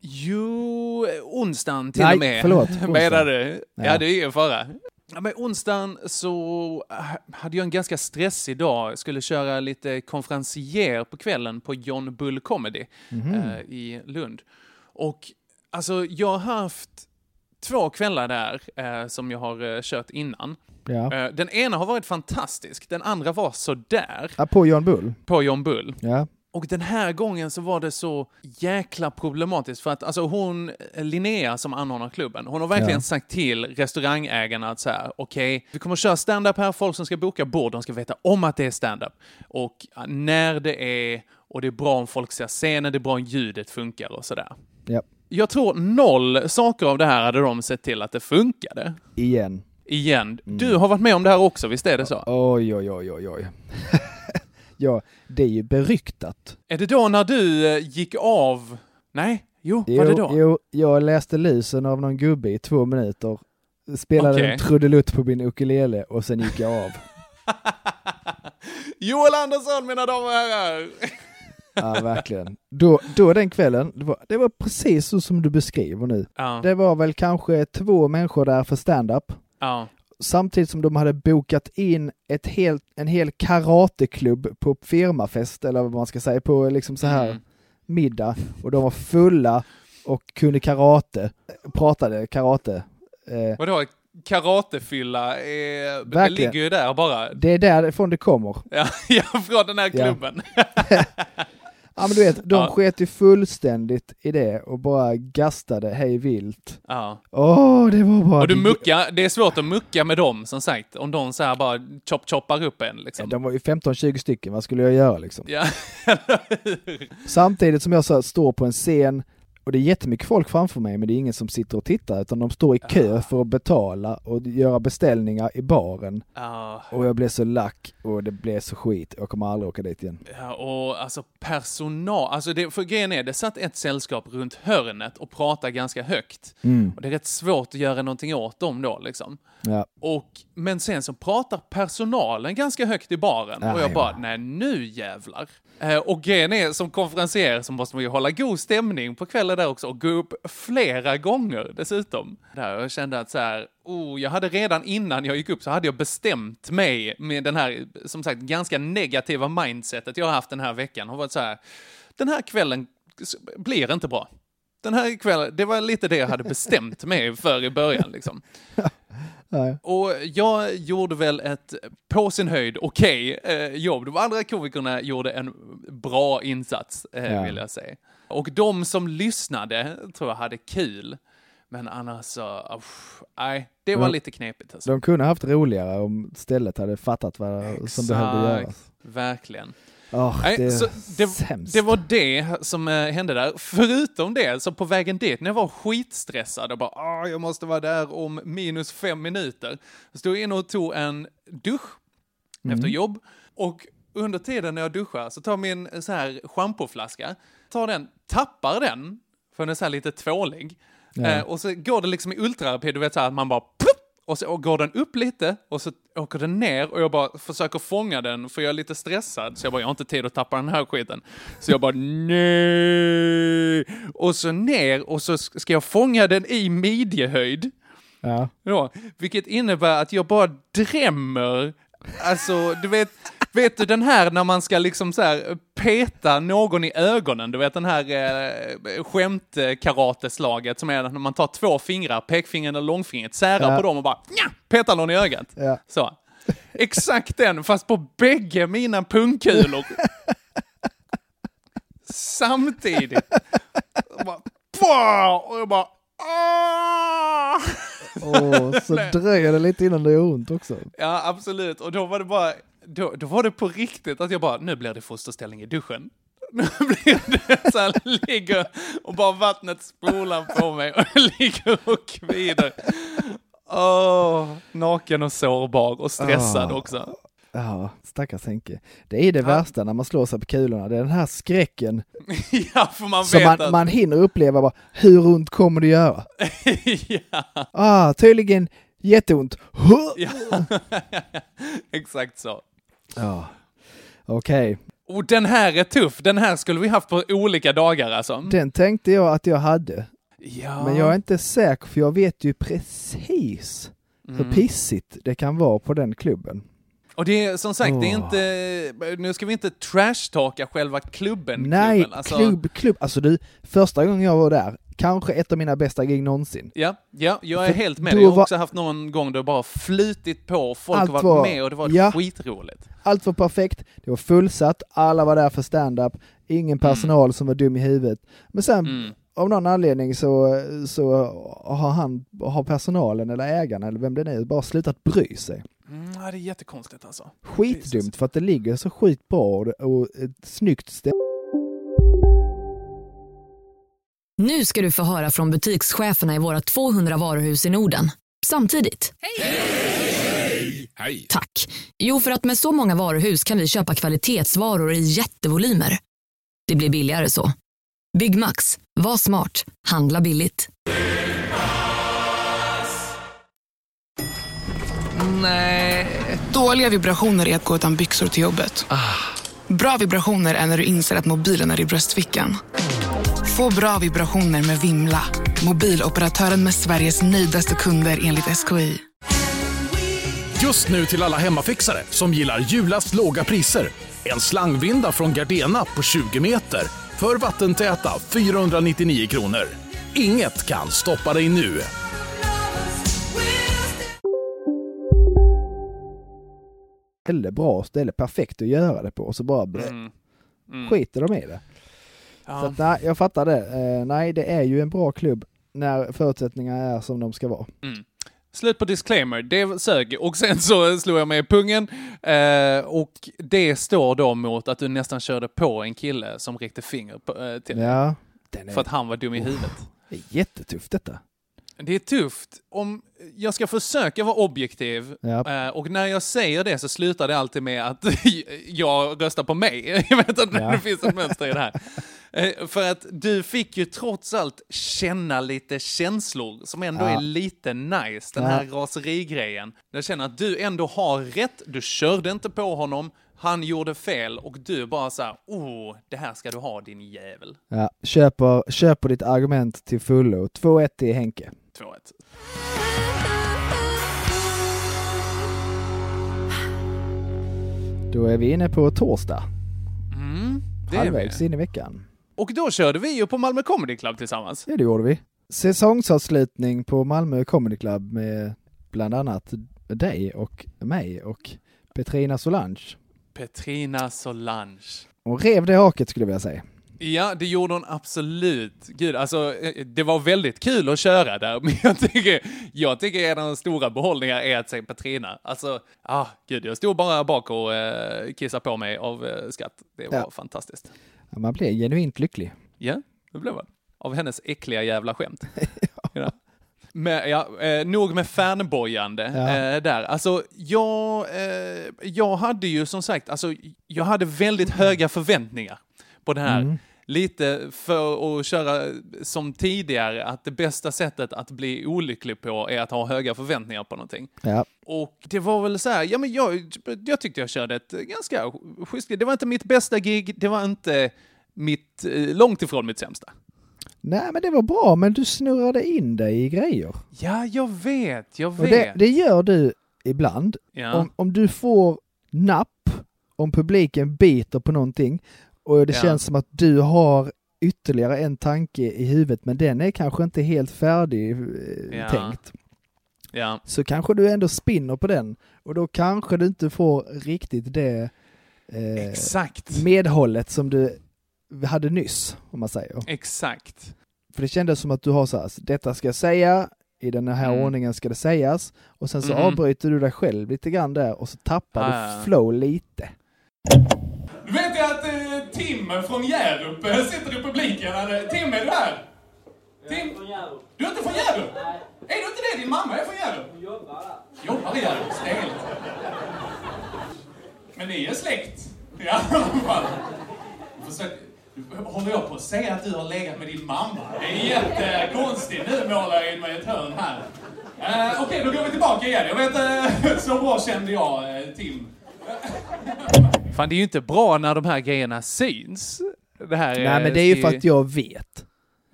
Jo, onsdagen till Nej, och med. förlåt, onsdag. Menar du? Ja, Ja. det är ingen fara. Ja, men onsdagen så hade jag en ganska stressig dag. Jag skulle köra lite konferencier på kvällen på John Bull Comedy Mhm. eh, i Lund. Och alltså, jag har haft två kvällar där eh, som jag har eh, kört innan. Ja. Eh, den ena har varit fantastisk, den andra var sådär ja, på John Bull. på John Bull. Ja. Och den här gången så var det så jäkla problematiskt för att alltså hon, Linnea som anordnar klubben, hon har verkligen Ja. sagt till restaurangägarna att så här, okej, vi kommer att köra stand-up här, folk som ska boka bord, de ska veta om att det är stand-up. Och när det är, och det är bra om folk ser scenen, det är bra om ljudet funkar och sådär. Ja. Jag tror noll saker av det här hade de sett till att det funkade. Igen. Igen. Du har varit med om det här också, visst är det så? Oj, oj, oj, oj, oj. ja, det är ju beryktat. Är det då när du eh, gick av? Nej? Jo, var det då? jo, jag läste lusen av någon gubbe i två minuter, spelade Okej. en trudelutt på min ukulele och sen gick jag av. Joel Andersson, mina damer och herrar! Ja, verkligen. Då, då den kvällen, det var, det var precis så som du beskriver nu. Ja, Det var väl kanske två människor där för stand-up. ja, Samtidigt som de hade bokat in ett helt, en hel karateklubb på firmafest, eller vad man ska säga, på liksom så här Mm. middag. Och de var fulla och kunde karate, pratade karate. Eh, Vadå, karatefylla, är, det Verkligen. ligger ju där bara. det är därifrån det kommer. Ja, ja från den här klubben. Ja men du vet, de Ja. sket ju fullständigt i det och bara gastade hej vilt. Ja. Åh, det var bara... Och du muckar, det är svårt att mucka med dem som sagt, om de så här bara chop choppar upp en Ja, liksom. De var ju 15-20 stycken, vad skulle jag göra liksom? Ja, Samtidigt som jag så står på en scen och det är jättemycket folk framför mig men det är ingen som sitter och tittar utan de står i kö för att betala och göra beställningar i baren. ja. Och jag blev så lack och det blev så skit. Jag kommer aldrig åka dit igen. Ja, och alltså personal, alltså det, för grejen är, det satt ett sällskap runt hörnet och pratade ganska högt. Mm. Och det är rätt svårt att göra någonting åt dem då liksom. Ja. Och, men sen så pratar personalen ganska högt i baren och jag Ja, bara, nej nu jävlar. Eh, och grejen är, som konferenser så måste man ju hålla god stämning på kvällen där också och gå upp flera gånger dessutom. Där jag kände att så här, oh, jag hade redan innan jag gick upp så hade jag bestämt mig med den här, som sagt, ganska negativa mindsetet jag har haft den här veckan. Har varit så här, den här kvällen blir inte bra. Den här kvällen, det var lite det jag hade bestämt mig för i början liksom. Nej. Och jag gjorde väl ett på sin höjd okej eh, jobb. De andra komikerna gjorde en bra insats, eh, Ja. vill jag säga. Och de som lyssnade tror jag hade kul. Men annars så, nej, det var Ja. lite knepigt alltså. De kunde haft roligare om stället hade fattat vad som behövde Exakt. göras. Verkligen. Åh, Nej, det så det, det var det som eh, hände där. Förutom det, så på vägen dit, när jag var skitstressad och bara ah, jag måste vara där om minus fem minuter. Så stod jag in och tog en dusch Mm. efter jobb. Och under tiden när jag duschar så tar jag min eh, så här schampoflaska, tar den, tappar den, för den är så här lite tvålig. Ja. Eh, och så går det liksom i ultrarapid, du vet så här att man bara och så går den upp lite och så åker den ner och jag bara försöker fånga den för jag är lite stressad. Så jag bara, jag har inte tid att tappa den här skiten. Så jag bara, nej! Och så ner och så ska jag fånga den i midjehöjd. Ja. Ja, vilket innebär att jag bara drämmer, alltså du vet, vet du den här när man ska liksom så här peta någon i ögonen, du vet den här eh, skämtkarateslaget som är när man tar två fingrar, pekfingret och långfingret, särar Ja. på dem och bara nja, petar någon i ögat. Ja. Så. Exakt den, fast på bägge mina pungkulor. Samtidigt. Och, bara, och jag bara "Ah!" Åh, så dröjer det lite innan det gör ont också. Ja, absolut. Och då var det bara, då, då var det på riktigt att jag bara, nu blir det fosterställning i duschen. Nu blir det så här, ligger och bara vattnet spolar på mig och jag ligger och kvider. Åh, naken och sårbar och stressad Ah. också. Ja, stackars Henke. Det är det värsta när man slår sig på kulorna. Det är den här skräcken ja, för man som vet man, att... man hinner uppleva. Bara, hur ont kommer det göra? ja, Ah, tydligen jätteont. Ja. exakt så. Ja, okej. Och den här är tuff. Den här skulle vi haft på olika dagar alltså. Den tänkte jag att jag hade. Ja. Men jag är inte säker för jag vet ju precis hur Mm. pissigt det kan vara på den klubben. Och det är som sagt, det är inte, nu ska vi inte trashtalka själva klubben. Nej, klubben. Alltså, klubb, klubb. Alltså du, första gången jag var där, kanske ett av mina bästa gig någonsin. Ja, ja, jag är För helt med dig. Jag har var- också haft någon gång då det bara flutit på, folk Allt har varit var- med och det var ja. skitroligt. Allt var perfekt, det var fullsatt, alla var där för stand-up, ingen personal som var dum i huvudet. Men sen Mm. av någon anledning så, så har han, har personalen eller ägarna eller vem det nu är bara slutat bry sig. Mm, det är jättekonstigt alltså. Skitdumt för att det ligger så skit bra och, och ett snyggt ställe. Nu ska du få höra från butikscheferna i våra 200 varuhus i Norden. Samtidigt. Hej! Tack. Jo, för att med så många varuhus kan vi köpa kvalitetsvaror i jättevolymer. Det blir billigare så. Byggmax. Var smart. Handla billigt. Nej. Dåliga vibrationer är att gå utan byxor till jobbet. Bra vibrationer är när du inser att mobilen är i bröstfickan. Få bra vibrationer med Vimla. Mobiloperatören med Sveriges nöjdaste kunder enligt SKI. Just nu till alla hemmafixare som gillar julast låga priser. En slangvinda från Gardena på 20 meter för vattentäta 499 kronor. Inget kan stoppa dig nu. ställe, bra ställe, perfekt att göra det på och så bara Mm. Mm. skiter de i det. Så Ja. att, nej, jag fattar det. Eh, nej, det är ju en bra klubb när förutsättningarna är som de ska vara. Mm. Slut på disclaimer, det sög. Och sen så slog jag mig i pungen. Eh, och det står då mot att du nästan körde på en kille som räckte finger på, eh, till. Ja, är, För att han var dum i huvudet. det är jättetufft detta. Det är tufft. Om jag ska försöka vara objektiv Ja. eh, och när jag säger det så slutar det alltid med att jag röstar på mig. Jag vet inte Ja. det finns ett mönster i det här. Eh, För att du fick ju trots allt känna lite känslor som ändå Ja. är lite nice, den Ja. här raserigrejen. Jag känner att du ändå har rätt, du körde inte på honom, han gjorde fel och du bara så här, oh, det här ska du ha din jävel. Ja, köper, köper ditt argument till fullo. 2-1 till Henke. 2-1. Då är vi inne på torsdag, Mm, det halvvägs in i veckan. Och då körde vi ju på Malmö Comedy Club tillsammans. Ja, det gjorde vi. Säsongsavslutning på Malmö Comedy Club med bland annat dig och mig och Petrina Solange. Petrina Solange. Och rev det haket skulle jag vilja säga. Ja, det gjorde hon absolut. Gud, alltså, eh, det var väldigt kul att köra där, men jag tycker, jag tycker en av de stora behållningarna är att se Petrina. Alltså, ah, gud, jag stod bara bak och eh, kissade på mig av eh, skratt. Det var Ja. fantastiskt. Man blir genuint lycklig. Ja, det blev man. Av hennes äckliga jävla skämt. ja. Men, ja, eh, nog med fanbojande Ja. eh, där. Alltså, jag, eh, jag hade ju som sagt, alltså, jag hade väldigt höga förväntningar på det här. Mm. Lite för att köra som tidigare, att det bästa sättet att bli olycklig på är att ha höga förväntningar på någonting. Ja, Och det var väl så här, ja men jag, jag tyckte jag körde ett ganska schysst gig. Det var inte mitt bästa gig, det var inte mitt, eh, långt ifrån mitt sämsta. nej men det var bra, men du snurrade in dig i grejer. Ja, jag vet, jag Och vet. det, det gör du ibland. ja. Om, om du får napp, om publiken biter på någonting och det Ja. känns som att du har ytterligare en tanke i huvudet men den är kanske inte helt färdig eh, Ja. tänkt. Ja. Så kanske du ändå spinner på den och då kanske du inte får riktigt det eh, Exakt. medhållet som du hade nyss, om man säger. Exakt. För det kändes som att du har så här, detta ska jag säga, i den här Mm. ordningen ska det sägas, och sen så Mhm. avbryter du dig själv lite grann där och så tappar Ah. du flow lite. Du vet jag att eh, Tim från Hjärup eh, sitter i publiken. Tim, är du här? Tim? Du är inte från Hjärup? Är du inte det? Din mamma är från Hjärup? Hon jobbar där. Jobbar i Hjärup? Stelt. Men ni är släkt? Ja, i alla fall. Försök, håller jag på att säga att du har legat med din mamma? Det är jättekonstigt. Nu målar jag in mig i ett hörn här. Eh, Okej, då går vi tillbaka igen. Jag vet, eh, så bra kände jag eh, Tim. Fan, det är ju inte bra när de här grejerna syns. Det här Nej men det är ju för att jag vet.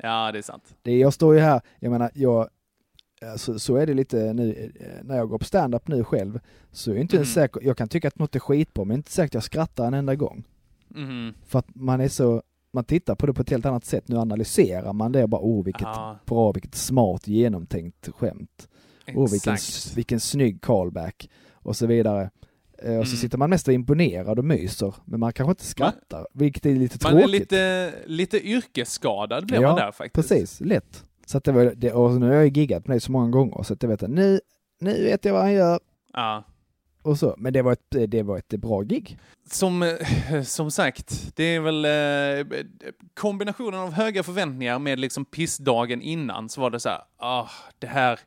Ja, det är sant. Det är, jag står ju här, jag menar, jag, så, så är det lite nu, eh, när jag går på stand-up nu själv, så är jag inte Mm. säker, jag kan tycka att något är skitbra, men inte säkert jag skrattar en enda gång. Mhm. För att man är så man tittar på det på ett helt annat sätt. Nu analyserar man det och bara, oh vilket Ja. bra, vilket smart genomtänkt skämt. Oh, vilken, Exakt. vilken snygg callback och så vidare. Eh, Och så Mm. sitter man mest och imponerad och myser, men man kanske inte skrattar, vilket är lite Man tråkigt. är lite, lite yrkesskadad blir Ja, man där faktiskt. Precis, lätt. Så att det var, det, och nu har jag giggat med det så många gånger så att jag vet att nu, nu vet jag vad han gör Ja. och så. Men det var ett, det var ett bra gig. Som, eh, som sagt, det är väl eh, kombinationen av höga förväntningar med liksom pissdagen innan så var det så här, ah, det här,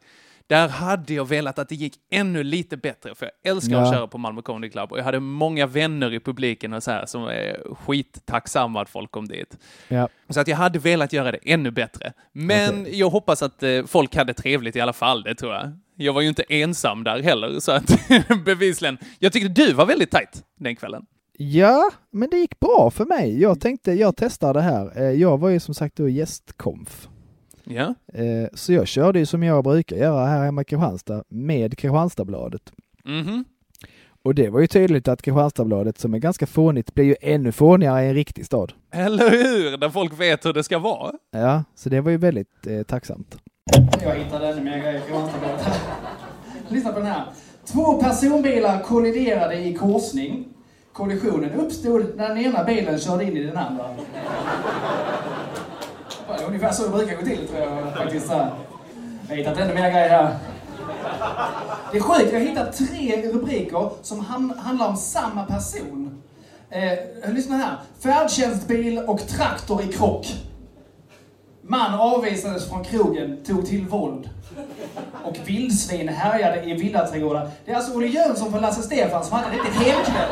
där hade jag velat att det gick ännu lite bättre, för jag älskar att Ja. köra på Malmö Comedy Club och jag hade många vänner i publiken och så här som är skittacksamma att folk kom dit. Ja. Så att jag hade velat göra det ännu bättre. Men jag hoppas att eh, folk hade trevligt i alla fall, det tror jag. Jag var ju inte ensam där heller, så att bevisligen. Jag tyckte du var väldigt tajt den kvällen. Ja, men det gick bra för mig. Jag tänkte, jag testar det här. Eh, Jag var ju som sagt då gästkonf. Ja. Eh, Så jag körde ju som jag brukar göra här hemma i Kristianstad med Kristianstadsbladet. Mhm. Och det var ju tydligt att Kristianstadsbladet som är ganska fånigt blir ju ännu fånigare i en riktig stad. Eller hur? Där folk vet hur det ska vara. Ja, så det var ju väldigt eh, tacksamt. Jag hittade ännu mer grejer i Kristianstadsbladet. Lyssna på den här. Två personbilar kolliderade i korsning. Kollisionen uppstod när den ena bilen körde in i den andra. Det är ungefär så det brukar gå till tror jag faktiskt. Jag har hittat ännu mer grejer här. Det är sjukt, jag har hittat tre rubriker som handlar om samma person. Eh, lyssna här. Färdtjänstbil och traktor i krock. Man avvisades från krogen, tog till våld. Och vildsvin härjade i villaträdgårdar. Det är alltså Olle Jönsson från Lasse Stefans som hade en riktigt helkväll.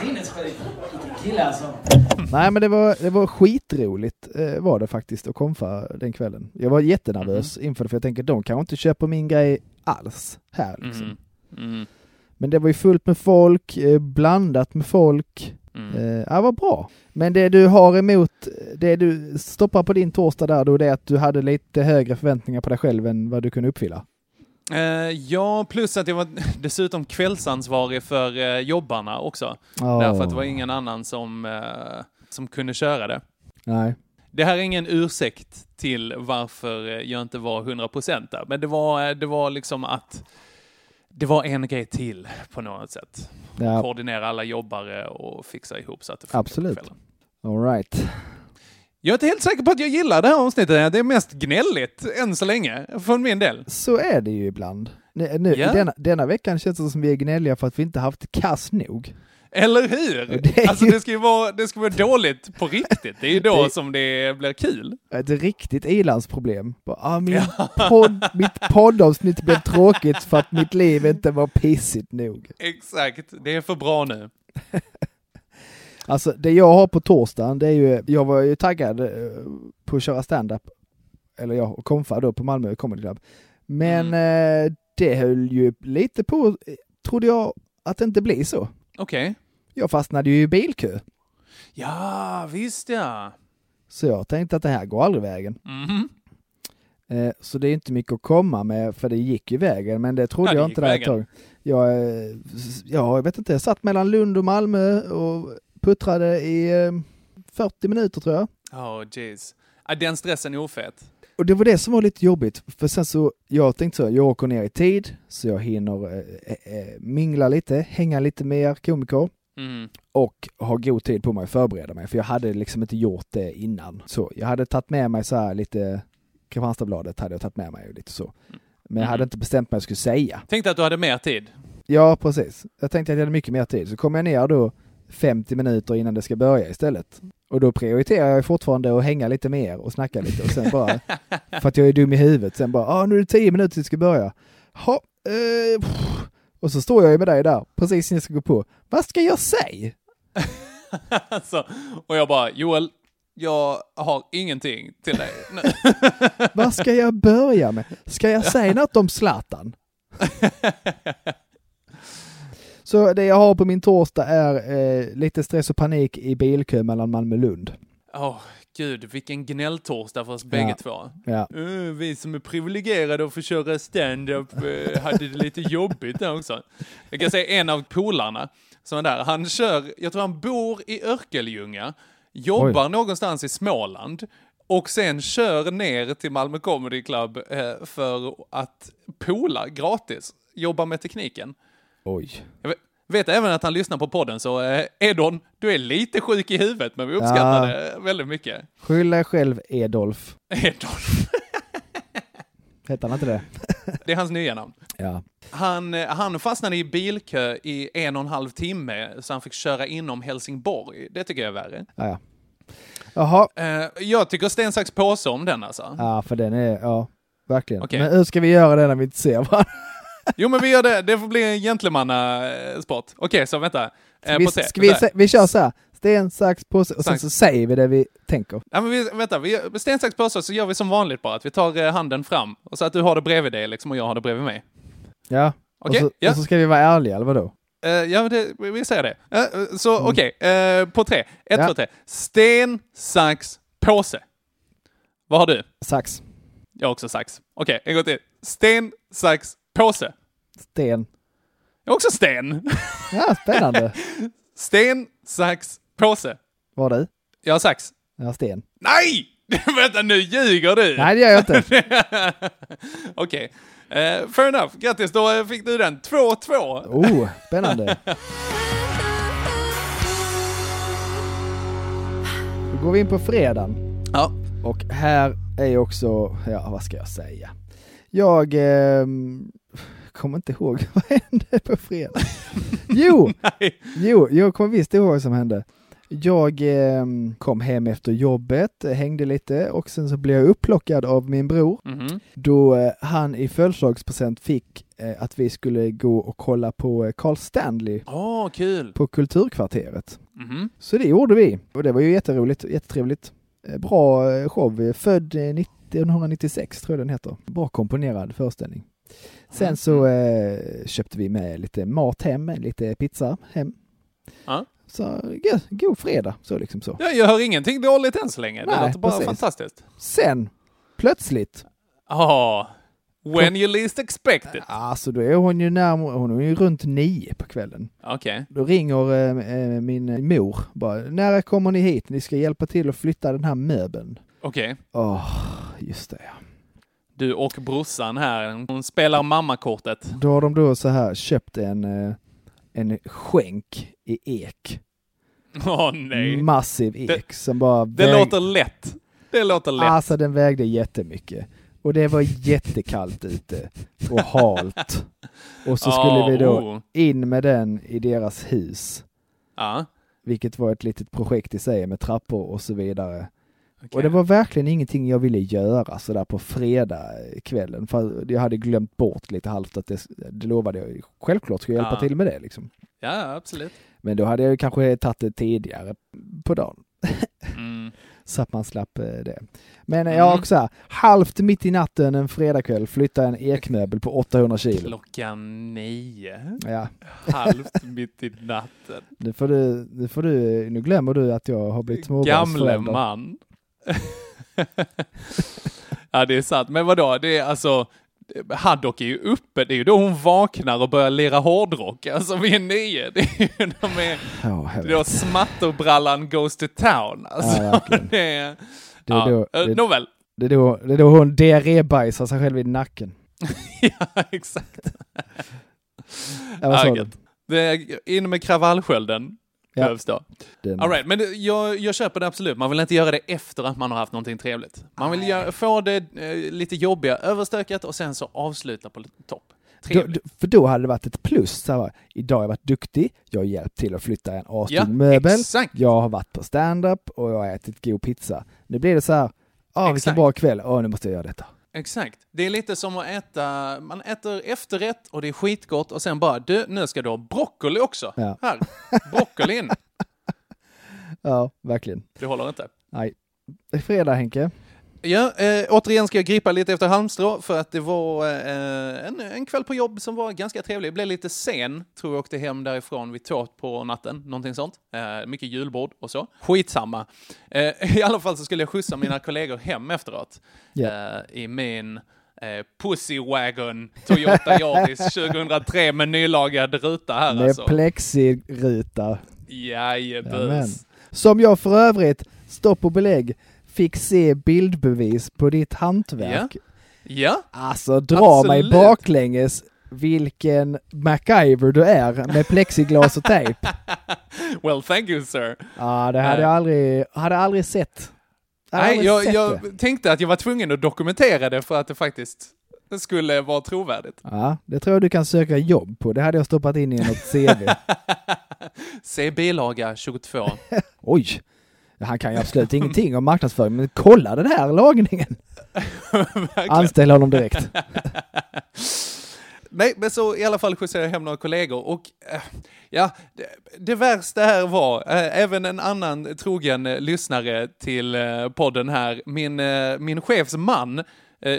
Vilken kille alltså. Nej men det var, det var skitroligt eh, var det faktiskt att konfa den kvällen. Jag var jättenervös inför det för jag tänker de kanske inte köper min grej alls här liksom. Mm. Mm. Men det var ju fullt med folk, eh, blandat med folk. Mm. Eh, ja, vad bra. Men det du har emot, det du stoppar på din torsdag där då, det är att du hade lite högre förväntningar på dig själv än vad du kunde uppfylla. Eh, ja, plus att jag var dessutom kvällsansvarig för eh, jobbarna också. Ja. Därför att det var ingen annan som, eh, som kunde köra det. Nej. Det här är ingen ursäkt till varför jag inte var 100% där, men det var, det var liksom att det var en grej till på något sätt. Ja. Koordinera alla jobbare och fixa ihop så att det funkar på Absolut. kvällen. All right. Jag är inte helt säker på att jag gillar det här avsnittet. Det är mest gnälligt än så länge, från min del. Så är det ju ibland. Nu, nu, Ja. denna, denna veckan känns det som vi är gnälliga för att vi inte haft kass nog. Eller hur? Det Alltså ju- det ska ju vara, det ska vara dåligt på riktigt. Det är ju då Det- som det blir kul. Ett riktigt ilandsproblem. Ah, min podd, mitt poddavsnitt blev tråkigt för att mitt liv inte var pissigt nog. Exakt, det är för bra nu. Alltså det jag har på torsdagen, det är ju, jag var ju taggad eh, på att köra stand-up. Eller jag och konfa då på Malmö Comedy Club. Men eh, det höll ju lite på, trodde jag, att det inte blir så. Okej. Jag fastnade ju i bilkö. Ja, visst ja. Så jag tänkte att det här går aldrig vägen. Mhm. Eh, Så det är inte mycket att komma med för det gick ju vägen men det trodde Ja, jag inte där ett tag. Jag, eh, ja, jag vet inte, jag satt mellan Lund och Malmö och puttrade i eh, 40 minuter tror jag. Oh, jeez. Den stressen är ofet. Och det var det som var lite jobbigt för sen så, jag tänkte så, jag åker ner i tid så jag hinner eh, eh, mingla lite, hänga lite med er komiker Mm. och ha god tid på mig att förbereda mig för jag hade liksom inte gjort det innan. Så jag hade tagit med mig så här lite, Kristianstadsbladet hade jag tagit med mig och lite så. Men jag hade Mhm. inte bestämt mig vad jag skulle säga. Tänkte att du hade mer tid. Ja, precis. Jag tänkte att jag hade mycket mer tid. Så kom jag ner då 50 minuter innan det ska börja istället. Och då prioriterar jag fortfarande att hänga lite mer och snacka lite och sen bara, för att jag är dum i huvudet, sen bara, ah, nu är det 10 minuter tills det ska börja. Ha, eh, och så står jag ju med dig där, precis innan jag ska gå på. Vad ska jag säga? alltså, och jag bara, Joel, jag har ingenting till dig. nu." Vad ska jag börja med? Ska jag säga något om Zlatan? Så det jag har på min torsdag är eh, lite stress och panik i bilkö mellan Malmö och Lund. Åh, gud, vilken gnälltorsdag för oss bägge Ja. två. Ja. Eh, vi som är privilegierade och får köra stand-up eh, hade det lite jobbigt där också. Jag kan säga en av polarna som är där, han kör, jag tror han bor i Örkelljunga, jobbar någonstans i Småland och sen kör ner till Malmö Comedy Club eh, för att pola gratis, jobba med tekniken. Oj. Jag vet, även att han lyssnar på podden, så eh, Edon, du är lite sjuk i huvudet, men vi uppskattar Ja. det väldigt mycket. Skyll dig själv Edolf. Edon, Hette han inte det? det är hans nya namn. Ja. Han, eh, han fastnade i bilkö i en och en halv timme, så han fick köra inom Helsingborg. Det tycker jag är värre. Ja, ja. Jaha. Eh, jag tycker sten, sax, påse om den alltså. Ja, för den är, ja, verkligen. Okej. Men hur ska vi göra det när vi inte ser varandra? Jo men vi gör det, det får bli en gentlemannasport. Okej, så vänta. Eh, vi, ska vi, sä- vi kör så här, sten, sax, påse och sen så säger vi det vi tänker. Ja, men vi, vänta, vi, sten, sax, påse så gör vi som vanligt bara, att vi tar eh, handen fram och så att du har det bredvid dig liksom och jag har det bredvid mig. Ja. Okej, och, så, ja. och så ska vi vara ärliga, eller vadå? Eh, ja, det, vi säger det. Eh, så okej, eh, på tre. Ett, Mm. Ja. två, tre. Sten, sax, påse. Vad har du? Sax, Jag har också sax. Okej, en gång till. Sten, sax, påse. sten. Jag har också sten. Ja, spännande. Sten, sax, påse. Var du? Jag har sax. Ja, sten. Nej! Vänta, nu ljuger du! Nej, det gör jag inte. Okej. Eh, fair enough. Grattis, då eh, fick du den. 2-2. Oh, spännande. Då går vi in på fredagen. Ja. Och här är också, ja vad ska jag säga? Jag ehm, kommer inte ihåg vad hände på fredag. Jo, jo, jag kommer visst ihåg vad som hände. Jag ehm, kom hem efter jobbet, hängde lite och sen så blev jag upplockad av min bror Mhm. då eh, han i födelsedagspresent fick eh, att vi skulle gå och kolla på eh, Carl Stanley Åh, kul. på Kulturkvarteret. Mhm. Så det gjorde vi och det var ju jätteroligt, jättetrevligt. Eh, Bra eh, show, född eh, 1996 tror jag den heter. Bra komponerad föreställning. Sen så eh, köpte vi med lite mat hem, lite pizza hem. Ja. Så ja, god fredag, så liksom så. Ja, jag hör ingenting dåligt än så länge. Det Nej, låter bara precis. fantastiskt. Sen, plötsligt, Ja, when you least expect it. alltså då är hon ju närmare, hon är ju runt nio på kvällen. Okej. Då ringer eh, eh, min mor bara, när kommer ni hit? Ni ska hjälpa till att flytta den här möbeln. Okej. Åh, just det ja. Du och brorsan här, hon spelar mammakortet. Då har de då så här köpt en, eh, en skänk i ek. Åh nej. Massiv ek Det- som bara Det väg- låter lätt. Det låter lätt. Alltså den vägde jättemycket. Och det var jättekallt ute och halt. Och så skulle Ja, vi då oh. in med den i deras hus. Ja. Vilket var ett litet projekt i sig med trappor och så vidare. Okej. Och det var verkligen ingenting jag ville göra sådär på fredag kvällen. För jag hade glömt bort lite halvt att det, det lovade jag. Självklart jag hjälpa Ja. till med det liksom. Ja, absolut. Men då hade jag ju kanske tagit det tidigare på dagen. Mm. Så att man slapp eh, det. Men jag har Mm. också här, halvt mitt i natten en fredagkväll flytta en ekmöbel på 800 kilo. Klockan nio. Ja, Halvt mitt i natten. nu får du, nu får du, nu glömmer du att jag har blivit Gamle småbarnsförälder. man. Ja, det är sant. Men vadå, det är alltså... Haddock är ju uppe, det är ju då hon vaknar och börjar lira hårdrock. Alltså vi är nio. Det är ju de är, jag då smatterbrallan goes to town. Alltså, Ja, det är... Det är ja, då- eh, det- Nåväl. Det är då, det är då hon diarrébajsar sig själv i nacken. ja, exakt. Ja. Det in med kravallskölden. Ja. Behövs då. Den, All right, men jag, jag köper det absolut. Man vill inte göra det efter att man har haft någonting trevligt. Man vill göra, få det eh, lite jobbiga överstökat och sen så avsluta på topp. då, för då hade det varit ett plus. Så här, idag har jag varit duktig, jag har hjälpt till att flytta en Ja, astung möbel, exakt. jag har varit på stand-up och jag har ätit god pizza. Nu blir det så här, ah vilken bra kväll, åh nu måste jag göra detta. Exakt. Det är lite som att äta, man äter efterrätt och det är skitgott och sen bara, du, nu ska du ha broccoli också. Ja. Här, broccolin. Ja, verkligen. Det håller inte. Nej. Det är fredag Henke. Ja, eh, återigen ska jag gripa lite efter halmstrå för att det var eh, en, en kväll på jobb som var ganska trevlig. Jag blev lite sen, tror jag åkte hem därifrån vid två på natten, någonting sånt. Eh, mycket julbord och så. Skitsamma. Eh, I alla fall så skulle jag skjutsa mina kollegor hem efteråt eh, i min eh, Pussy Wagon Toyota Yaris 2003 med nylagad ruta här Med alltså. plexiruta. Jajebus. Som jag för övrigt, stopp och belägg, fick se bildbevis på ditt hantverk. Ja, Alltså dra mig Absolut. baklänges vilken MacGyver du är med plexiglas och tejp. well thank you sir. Ja, det hade jag aldrig, hade aldrig sett. Hade Nej, aldrig jag, sett jag tänkte att jag var tvungen att dokumentera det för att det faktiskt skulle vara trovärdigt. Ja, det tror jag du kan söka jobb på. Det hade jag stoppat in i något CV. Se bilaga 22. Oj! Han kan ju absolut ingenting om marknadsföring, men kolla den här lagningen! Anställ honom direkt. Nej, men så i alla fall skjutsade jag hem några kollegor och eh, ja, det, det värsta här var, eh, även en annan trogen eh, lyssnare till podden här, min, min chefs man,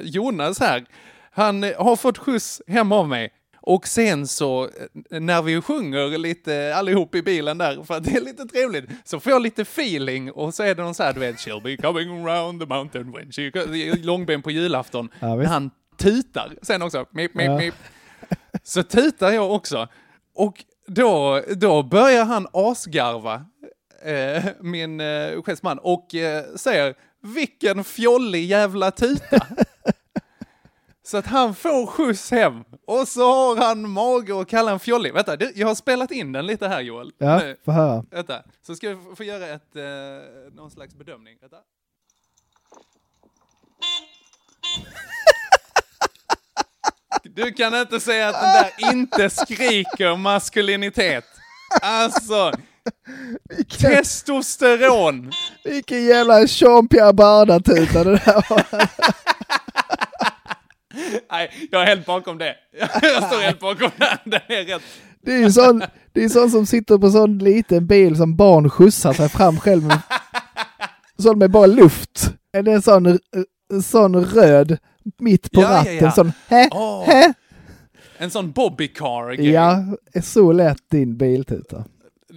Jonas här, han har fått skjuts hem av mig. Och sen så, eh, när vi sjunger lite allihop i bilen där, för att det är lite trevligt, så får jag lite feeling och så är det någon så här, du vet, she'll be coming around the mountain when she... Långben på julafton. Ja, när han tutar sen också. Mip, mip, Ja. mip. Så tutar jag också. Och då, då börjar han asgarva, eh, min eh, chefsman, och eh, säger vilken fjollig jävla tuta. Så att han får skjuts hem. Och så har han mage att kalla en fjollig. Vänta, du, jag har spelat in den lite här Joel. Ja, Nu, få höra. Vänta, så ska jag få- göra ett, eh, någon slags bedömning. Vänta. Du kan inte säga att den där inte skriker maskulinitet. Alltså, testosteron. Vilken jävla Jean-Pierre Barda-tuta det där var. Nej, jag är helt bakom det. Jag står helt bakom den. Den är rätt. Det är ju sån, det är sån som sitter på sån liten bil som barn skjutsar sig fram själv med. Sån med bara luft. Det är en sån, sån röd mitt på Ja, ja, ratten. ja. Sån hä, Åh. hä. En sån bobbycar-grej. Ja, så lätt din biltuta.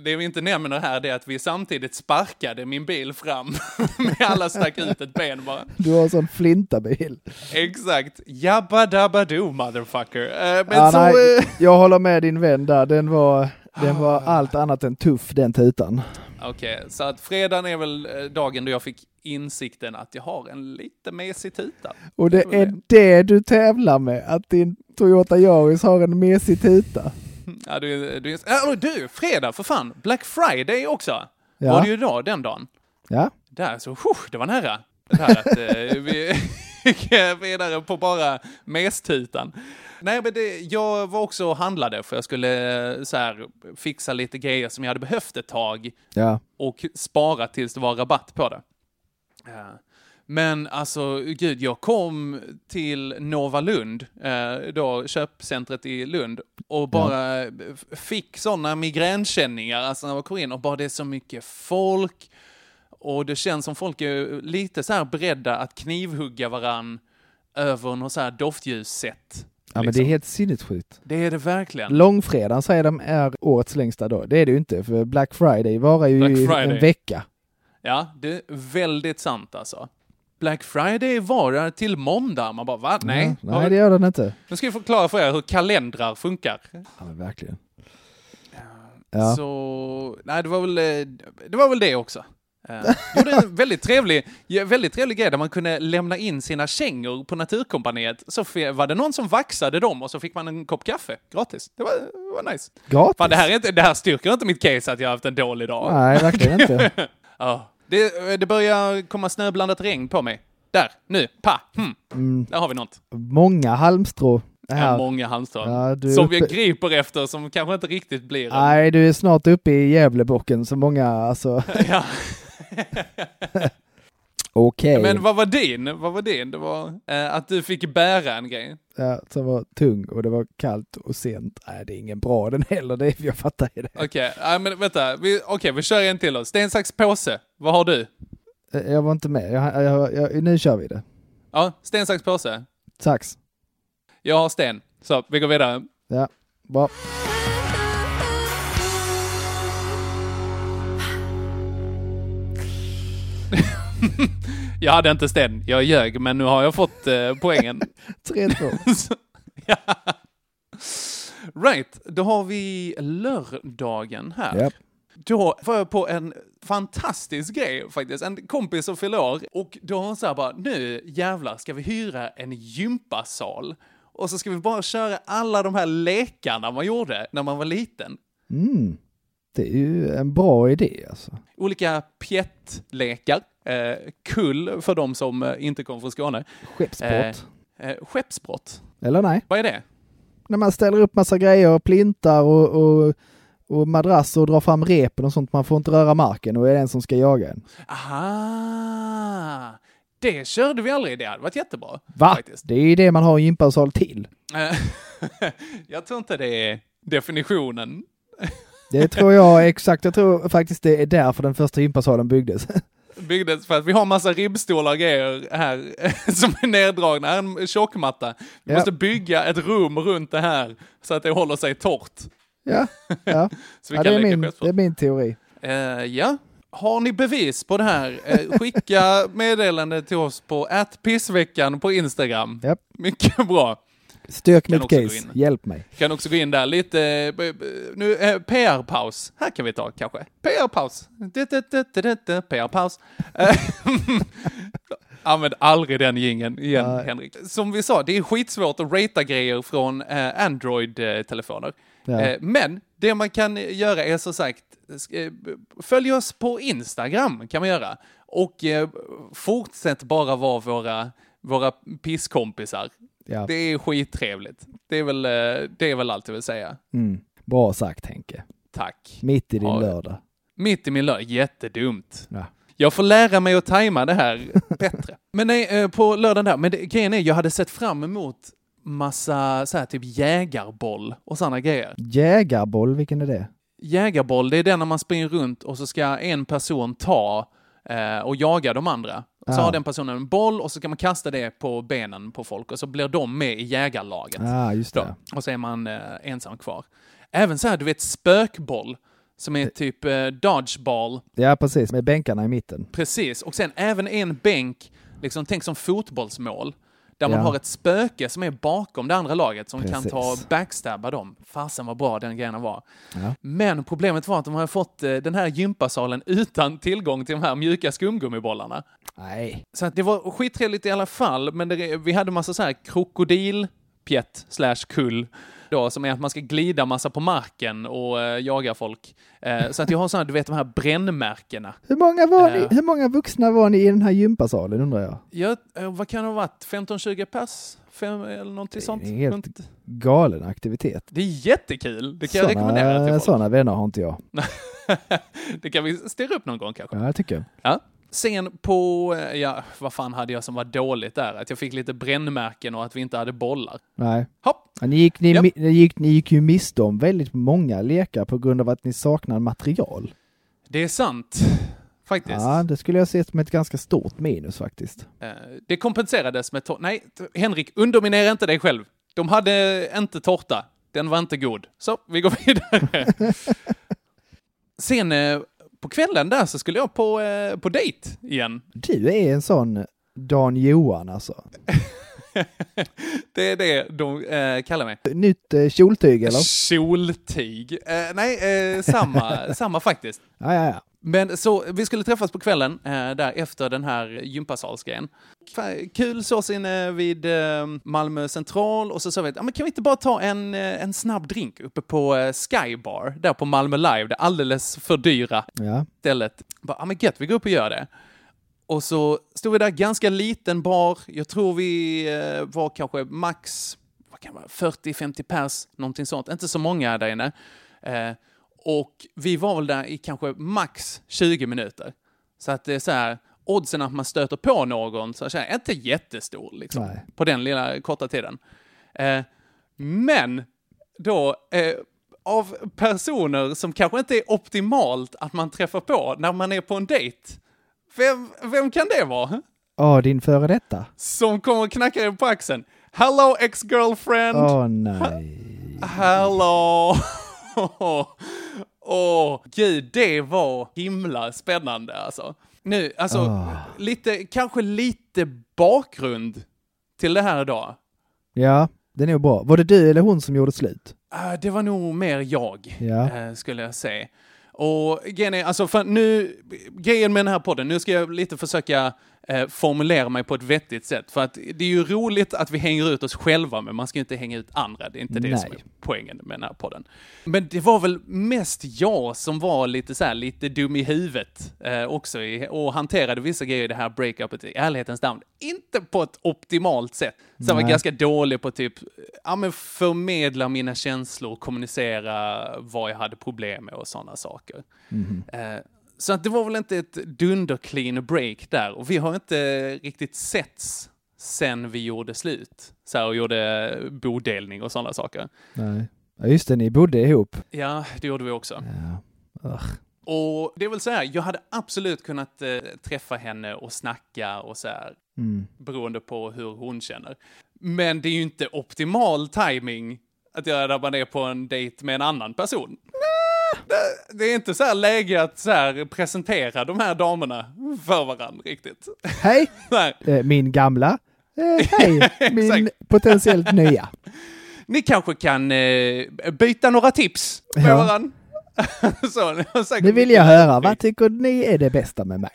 Det vi inte nämner här det är att vi samtidigt sparkade min bil fram med alla stack ut ett ben bara. Du har en sån flintabil. Exakt. Jabba dabba do motherfucker. Eh, men Ja, så... nej, eh, jag håller med din vän där. Den var, den var allt annat än tuff den tutan. Okej, så att fredagen är väl eh, dagen då jag fick insikten att jag har en lite mesig tuta. Och det är det du tävlar med, att din Toyota Yaris har en mesig tuta. Ja, du, du, äh, du, fredag för fan! Black Friday också! Ja. Var det ju idag, den dagen. Ja, Där, så huh, det var nära. Det här att eh, vi gick vidare på bara mestutan. Nej, men det, jag var också och handlade för jag skulle eh, så här, fixa lite grejer som jag hade behövt ett tag ja. och spara tills det var rabatt på det. Ja. Men alltså, gud, jag kom till Nova Lund, eh, då köpcentret i Lund, och bara f- fick sådana migränkänningar, alltså när jag kom in, och bara det är så mycket folk, och det känns som folk är lite så här beredda att knivhugga varann över något så här doftljussätt. Ja men det är helt sinnessjukt. Det är det verkligen. Långfredagen säger de är årets längsta dag. Det är det ju inte, för Black Friday varar ju Friday. en vecka. Ja, det är väldigt sant alltså. Black Friday varar till måndag. Man bara, va? Nej. Ja, nej, det gör den inte. Nu ska jag förklara för er hur kalendrar funkar. Ja, verkligen. Ja. Så, nej det var väl, eh, det var väl det också. Uh, gjorde en väldigt trevlig, väldigt trevlig grej där man kunde lämna in sina kängor på Naturkompaniet. Så var det någon som vaxade dem och så fick man en kopp kaffe gratis. Det var, det var nice. Gratis? Fan, det, här är inte, det här styrker inte mitt case att jag har haft en dålig dag. Nej, verkligen inte. Ja, det, det börjar komma snöblandat regn på mig. Där, nu, pa, hmm. Mm. Där har vi något. Många halmstrå här. Ja, många halmstrån. Ja, som uppe- jag griper efter, som kanske inte riktigt blir. Nej, du är snart uppe i Gävlebocken, så många alltså. Ja. Okej. Men vad var din? Vad var din? Det var eh, att du fick bära en grej. Ja, som var tung och det var kallt och sent. Nej, det är ingen bra den heller. Det, jag fattar ju det. Okej, nej, men vänta. Vi, Okej, vi kör en till då. Sten, sax, påse. Vad har du? Eh, Jag var inte med. Jag, jag, jag, nu kör vi det. Ja, sten, sax, påse. Sax. Jag har sten. Så, vi går vidare. Ja, bra. Jag hade inte sten. Jag ljög, men nu har jag fått eh, poängen. 3-2. Så- ja. Right, då har vi lördagen här. Japp. då var jag på en fantastisk grej faktiskt. En kompis som fyller år och då har hon så här bara, nu jävlar ska vi hyra en gympasal. Och så ska vi bara köra alla de här lekarna man gjorde när man var liten. Mm. Det är ju en bra idé alltså. Olika pjettlekar. Eh, kull för de som eh, inte kommer från Skåne. Skeppsbrott. Eh, eh, skeppsbrott. Eller nej? Vad är det? När man ställer upp massa grejer, plintar och, och, och madrasser och drar fram repen och sånt. Man får inte röra marken och är den som ska jaga en. Aha! Det körde vi aldrig, det hade varit jättebra. Va? Faktiskt. Det är ju det man har gympasal till. Jag tror inte det är definitionen. Det tror jag exakt. Jag tror faktiskt det är därför den första gympasalen byggdes. Byggdes för att vi har massa ribbstolar och grejer här som är neddragna, en tjockmatta. Vi Ja. måste bygga ett rum runt det här så att det håller sig torrt. Ja, ja. Så vi ja kan det, är min, det är min teori. Eh, ja, har ni bevis på det här? Eh, skicka meddelande till oss på pissveckan på Instagram. Japp. Mycket bra. Kan mitt case. Hjälp mig. Kan också gå in där lite, eh, nu, eh, PR-paus. Här kan vi ta kanske. PR-paus. PR-paus. Eh, Använd aldrig den gingen igen, Nej. Henrik. Som vi sa, det är skitsvårt att ratea grejer från Android-telefoner. Ja. Men det man kan göra är som sagt, följ oss på Instagram kan man göra. Och fortsätt bara vara våra, våra pisskompisar. Ja. Det är skittrevligt. Det är väl, eh, det är väl allt jag vill säga. Mm. Bra sagt Henke. Tack. Mitt i din Ja. lördag. Mitt i min lördag, jättedumt. Ja. Jag får lära mig att tajma det här bättre. Men nej, eh, på lördagen där, men det, grejen är, jag hade sett fram emot massa så här typ jägarboll och sådana grejer. Jägarboll, vilken är det? Jägarboll, det är den när man springer runt och så ska en person ta eh, och jaga de andra. Så Ah. har den personen en boll och så kan man kasta det på benen på folk och så blir de med i jägarlaget. Ah, just det. Då. Och så är man eh, ensam kvar. Även så här, du vet, spökboll, som är typ eh, dodgeball. Ja, precis. Med bänkarna i mitten. Precis, och sen även en bänk, liksom tänk som fotbollsmål, där man Ja. har ett spöke som är bakom det andra laget som kan Precis. ta och backstabba dem. Fasen vad bra den grejen var. Ja. Men problemet var att de har fått eh, den här gympasalen utan tillgång till de här mjuka skumgummibollarna. Nej. Så det var skittrevligt i alla fall, men det, vi hade massa så här krokodilpjätt slash kull då, som är att man ska glida massa på marken och eh, jaga folk. Eh, så att jag har sådana, du vet de här brännmärkena. Hur många, var Eh. ni, hur många vuxna var ni i den här gympasalen undrar jag? Ja, eh, vad kan det ha varit? 15-20 pers? Fem, eller någonting sånt? Det är en helt Runt- galen aktivitet. Det är jättekul! Det kan jag rekommendera till folk. Sådana vänner har inte jag. det kan vi styra upp någon gång kanske. Ja, jag tycker jag. Ja. Sen på, eh, ja, vad fan hade jag som var dåligt där? Att jag fick lite brännmärken och att vi inte hade bollar. Nej. Hopp. Ja, ni, gick, ni, mi- ni, gick, ni gick ju miste om väldigt många lekar på grund av att ni saknar material. Det är sant, faktiskt. Ja, det skulle jag se som ett ganska stort minus faktiskt. Eh, Det kompenserades med tårta. Nej, Henrik, underminera inte dig själv. De hade inte tårta. Den var inte god. Så, vi går vidare. Sen på kvällen där så skulle jag på, eh, på dejt igen. Du är en sån Dan Johan alltså. Det är det de eh, kallar mig. Nytt eh, kjoltyg eller? Kjoltyg. Eh, nej, eh, samma, samma faktiskt. Ja, ja, ja. Men så, vi skulle träffas på kvällen eh, där efter den här gympasalsgrejen. Kul sås inne vid eh, Malmö central och så sa vi att ja, men kan vi inte bara ta en, eh, en snabb drink uppe på eh, Skybar, där på Malmö Live, det alldeles för dyra ja. stället. Bara, ja men gött, vi går upp och gör det. Och så stod vi där, ganska liten bar. Jag tror vi eh, var kanske max vad kan det vara, 40-50 pers, någonting sånt. Inte så många där inne. Eh, och vi var väl där i kanske max 20 minuter. Så att det är så här, oddsen att man stöter på någon så är inte jättestor liksom, Nej. på den lilla korta tiden. Eh, men då, eh, av personer som kanske inte är optimalt att man träffar på när man är på en dejt. Vem, vem kan det vara? Åh, din före detta? Som kommer och knackar en på axeln. Hello ex-girlfriend! Åh nej. Hello! Åh, gud, det var himla spännande alltså. Nu, alltså, Ah. lite, kanske lite bakgrund till det här idag. Ja, det är nog bra. Var det du eller hon som gjorde slut? Ah, det var nog mer jag, Ja. eh, skulle jag säga. Och grejen är, alltså för nu, grejen med den här podden, nu ska jag lite försöka eh, formulera mig på ett vettigt sätt. För att det är ju roligt att vi hänger ut oss själva, men man ska inte hänga ut andra. Det är inte det Nej. som är poängen med den här podden. Men det var väl mest jag som var lite så här, lite dum i huvudet eh, också i, och hanterade vissa grejer i det här breakupet i ärlighetens namn. Inte på ett optimalt sätt. Så jag var ganska dålig på typ, ja men förmedla mina känslor, kommunicera vad jag hade problem med och sådana saker. Mhm. Eh, så att det var väl inte ett dunder-clean break där. Och vi har inte riktigt setts sen vi gjorde slut. Så här, och gjorde bodelning och sådana saker. Nej. Ja, just det, ni bodde ihop. Ja, det gjorde vi också. Ja. Ugh. Och det är väl så här, jag hade absolut kunnat eh, träffa henne och snacka och så här, Mm. beroende på hur hon känner. Men det är ju inte optimal timing att göra där man är på en dejt med en annan person. Det, är inte så här läge att så här presentera de här damerna för varandra riktigt. Hej! Nej. Eh, min gamla. Eh, hej! min potentiellt nya. Ni kanske kan eh, byta några tips med Ja. varandra. så, Nu vill jag höra, vad tycker ni är det bästa med mig?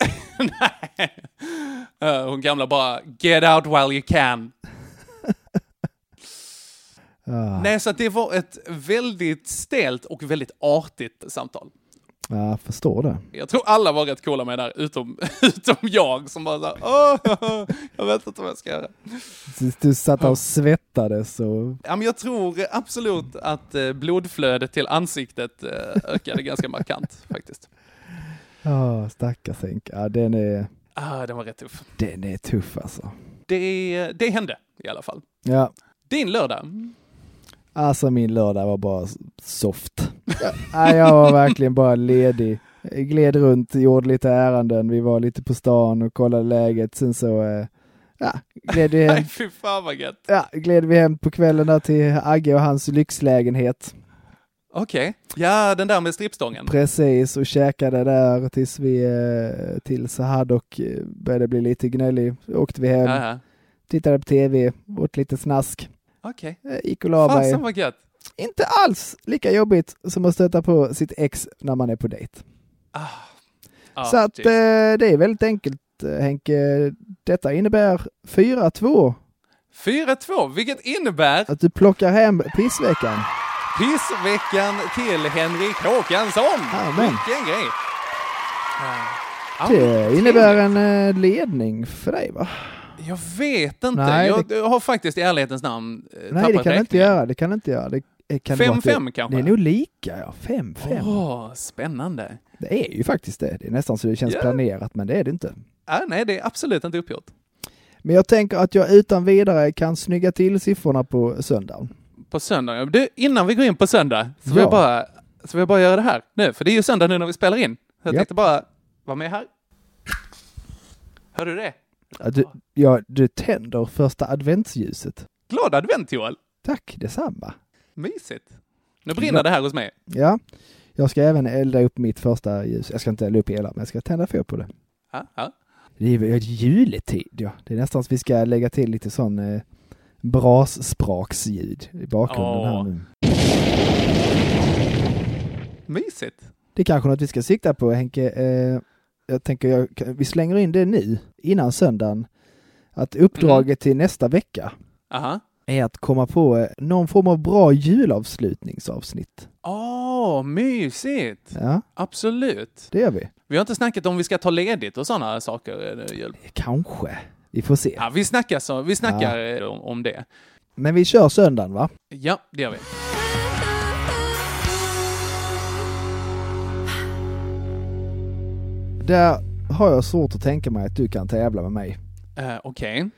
Eh, hon gamla bara, get out while you can. Ah. Nej, så att det var ett väldigt stelt och väldigt artigt samtal. Ja, jag förstår det. Jag tror alla var rätt coola med det där, utom, utom jag som bara såhär, åh, jag vet inte vad jag ska göra. Du, du satt och svettades och... Ja, men jag tror absolut att eh, blodflödet till ansiktet eh, ökade ganska markant faktiskt. Ja, stackars Henke. Ja, den är, Ah, den var rätt tuff. den är tuff alltså. Det, det hände i alla fall. Ja, Din lördag. Alltså min lördag var bara soft. Ja, jag var verkligen bara ledig. Jag gled runt, gjorde lite ärenden. Vi var lite på stan och kollade läget. Sen så, eh, ja, gled vi hem. Nej, fy fan vad gött. Ja, gled vi hem på kvällen där till Agge och hans lyxlägenhet. Okej. Ja, den där med strippstången. Precis, och käkade där tills vi, eh, tills Haddock eh, började bli lite gnällig. Åkte vi hem, ja. tittade på tv, åt lite snask, Okej. eh, mig. Fasen vad gött. Inte alls lika jobbigt som att stöta på sitt ex när man är på dejt. Ah, Så att eh, det är väldigt enkelt eh, Henke. Detta innebär 4-2. 4-2, vilket innebär Att du plockar hem pissveckan. pissveckan till Henrik Håkansson. Amen. Vilken grej. Ja, Det men innebär en eh, ledning för dig va? Jag vet inte. Nej, jag har faktiskt i ärlighetens namn eh, Nej det tappat kan inte räkningen. göra. Det kan du inte göra. Det, eh, kan det vara att 5-5 det, kanske? Det är nog lika ja. 5-5. Åh, spännande. Det är ju faktiskt det. Det är nästan så det känns Ja. planerat men det är det inte. Ah, nej, det är absolut inte uppgjort. Men jag tänker att jag utan vidare kan snygga till siffrorna på söndagen. På söndag. Du, innan vi går in på söndag så vill, Ja. jag bara, så vill jag bara göra det här nu. För det är ju söndag nu när vi spelar in. Så jag Ja. tänkte bara vara med här. Hör du det? Du, ja, du tänder första adventsljuset. Glad advent Joel! Tack detsamma. Mysigt. Nu brinner det här hos mig. Ja, jag ska även elda upp mitt första ljus. Jag ska inte elda upp hela, men jag ska tända fyr på det. Ja, ja. Det är ju juletid, ja. Det är nästan så vi ska lägga till lite sån eh, brasspraksljud i bakgrunden här Åh. nu. Mysigt. Det är kanske något vi ska sikta på, Henke. Eh, jag tänker, jag, vi slänger in det nu, innan söndagen. Att uppdraget till nästa vecka Aha. är att komma på eh, någon form av bra julavslutningsavsnitt. Åh, mysigt! Ja, Absolut. det gör vi. Vi har inte snackat om vi ska ta ledigt och sådana saker. eh, Jul. Kanske. Vi får se. Ja, vi snackar, så, vi snackar eh, om, om det. Men vi kör söndagen, va? Ja, det gör vi. Där har jag svårt att tänka mig att du kan tävla med mig. Eh, Okej.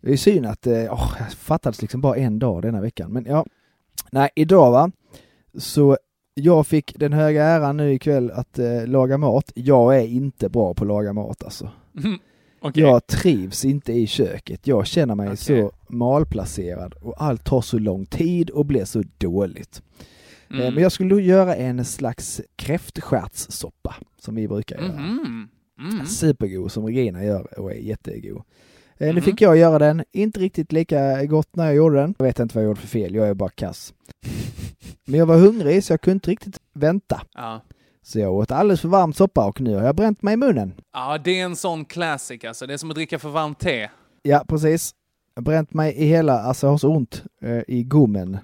Det är synd att åh, jag fattades liksom bara en dag denna veckan. Men ja, nej, idag va, så jag fick den höga äran nu ikväll att eh, laga mat. Jag är inte bra på att laga mat alltså. Okej. Jag trivs inte i köket. Jag känner mig Okej. så malplacerad och allt tar så lång tid och blir så dåligt. Eh, Mm. Men jag skulle göra en slags kräftstjärtssoppa som vi brukar göra. Mhm. Mm. Supergod som Regina gör och är jättegod. Eh, Nu Mhm. fick jag göra den, inte riktigt lika gott när jag gjorde den. Jag vet inte vad jag gjorde för fel, jag är bara kass. Men jag var hungrig så jag kunde inte riktigt vänta. Ja. Så jag åt alldeles för varm soppa och nu har jag bränt mig i munnen. Ja, det är en sån classic alltså. Det är som att dricka för varmt te. Ja, precis. Jag har bränt mig i hela, alltså jag har så ont eh, i gommen.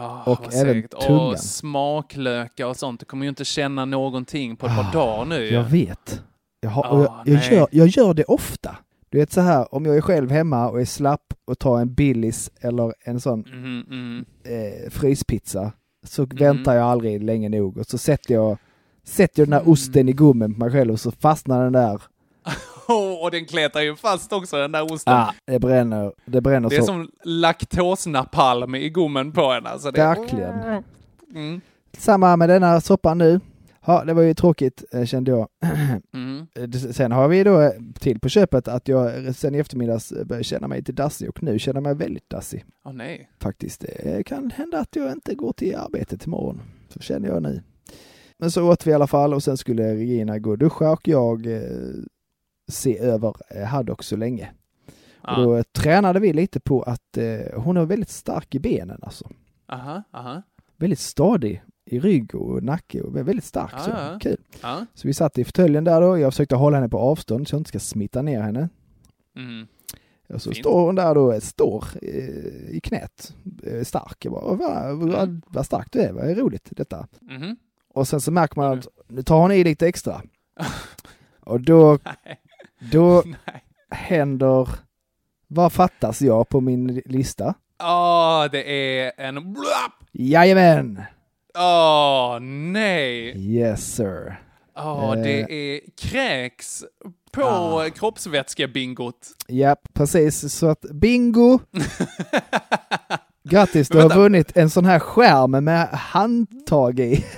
Ah, och även segt. tungan. Och smaklökar och sånt. Du kommer ju inte känna någonting på ett par dagar nu. Jag vet. Jag, har, Ah, jag, jag, nej. gör, jag gör det ofta. Du vet så här, om jag är själv hemma och är slapp och tar en Billys eller en sån Mhm, mhm. eh, fryspizza så väntar jag aldrig länge nog och så sätter jag, sätter jag den Mm. där osten i gommen på mig själv och så fastnar den där. Oh, och den kletar ju fast också, den där osten. Ah, det bränner, det bränner det är så. som laktosnapalm i gommen på en. Alltså det... Verkligen. Mm. Samma med denna soppan nu. Ja, det var ju tråkigt eh, kände jag. Mm. Eh, det- Sen har vi då eh, till på köpet att jag sen i eftermiddags började känna mig lite dassig och nu känner jag mig väldigt dassig. Åh nej. Faktiskt. Det kan hända att jag inte går till arbetet imorgon. Så känner jag nu. Men så åt vi i alla fall och sen skulle Regina gå och duscha och jag se över eh, Haddock så länge. Ja. Och då eh, tränade vi lite på att eh, hon är väldigt stark i benen alltså. Aha, aha. Väldigt stadig i rygg och nacke och väldigt stark. Ja, så. ja. Kul. Ja. Så vi satt i fåtöljen där då. Jag försökte hålla henne på avstånd så jag inte ska smitta ner henne. Mm. Och så Fint. står hon där då, står eh, i knät, eh, stark. Jag bara, "Åh, vad, Mm. vad, vad stark du är, vad roligt detta. Mhm. Och sen så märker man att nu tar hon i lite extra. Och då, då händer, vad fattas jag på min lista? Åh, det är en... Jajamän! Åh, nej! Yes sir. Åh, Eh. det är kräks på Ah. kroppsvätskebingot. Ja, precis. Så att bingo! Grattis, du har vunnit en sån här skärm med handtag i.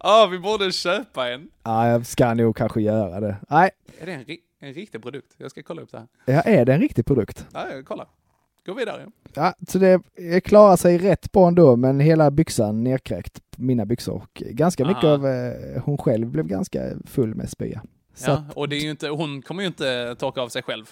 Ja, vi borde köpa en. Ja, jag ska nog kanske göra det. Nej, Är det en, ri- en riktig produkt? Jag ska kolla upp det här. ja, är det en riktig produkt? Ja, kolla. Gå vidare. Ja, så det klarar sig rätt bra ändå, men hela byxan nerkräkt, mina byxor. Och ganska mycket Aha. av, eh, hon själv blev ganska full med spya. Så Ja, att, och det är ju inte, hon kommer ju inte torka av sig själv.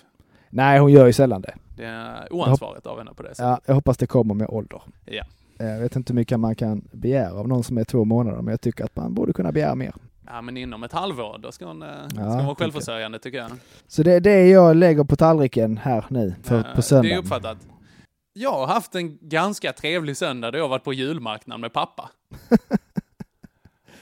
nej, hon gör ju sällan det. Det är oansvarigt av henne på det sättet. Ja, jag hoppas det kommer med ålder. Ja. Jag vet inte hur mycket man kan begära av någon som är två månader, men jag tycker att man borde kunna begära mer. Ja, men inom ett halvår, då ska hon, eh, ska Ja, hon vara självförsörjande tycker jag. Så det är det jag lägger på tallriken här nu, för, Eh, på Det är uppfattat. Jag har haft en ganska trevlig söndag då jag har varit på julmarknad med pappa.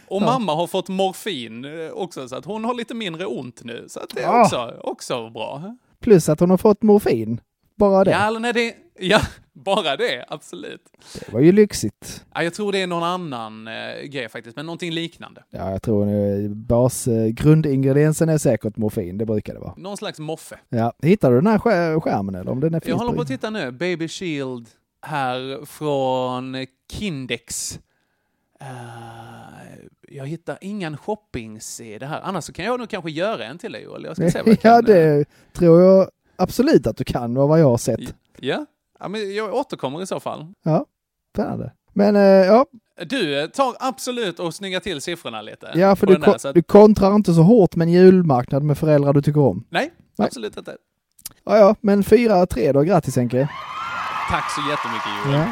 Och Ja. mamma har fått morfin eh, också, så att hon har lite mindre ont nu. Så att det är Ah. också, också bra. Plus att hon har fått morfin. Bara det. Ja, eller nej, det, ja, bara det, absolut. Det var ju lyxigt. Ja, jag tror det är någon annan eh, grej faktiskt, men någonting liknande. Ja, jag tror eh, bas, eh, grundingrediensen är säkert morfin, det brukar det vara. Någon slags moffe. Ja, hittar du den här skär- skärmen eller om den är Jag håller på att titta nu, Baby Shield här från Kindex. Eh, jag hittar ingen shopping-sida här, annars så kan jag nog kanske göra en till dig Joel. Jag ska se vad jag Ja, kan, eh, det tror jag absolut att du kan, av vad jag har sett. Ja, ja men jag återkommer i så fall. Ja, spännande. Men eh, ja, Du, eh, tar absolut och snygga till siffrorna lite. ja för du, den där, ko- så att- du kontrar inte så hårt med en julmarknad med föräldrar du tycker om. Nej, Nej. absolut inte. Ja, ja, men 4-3 då, grattis Henke. Tack så jättemycket Joel. Ja.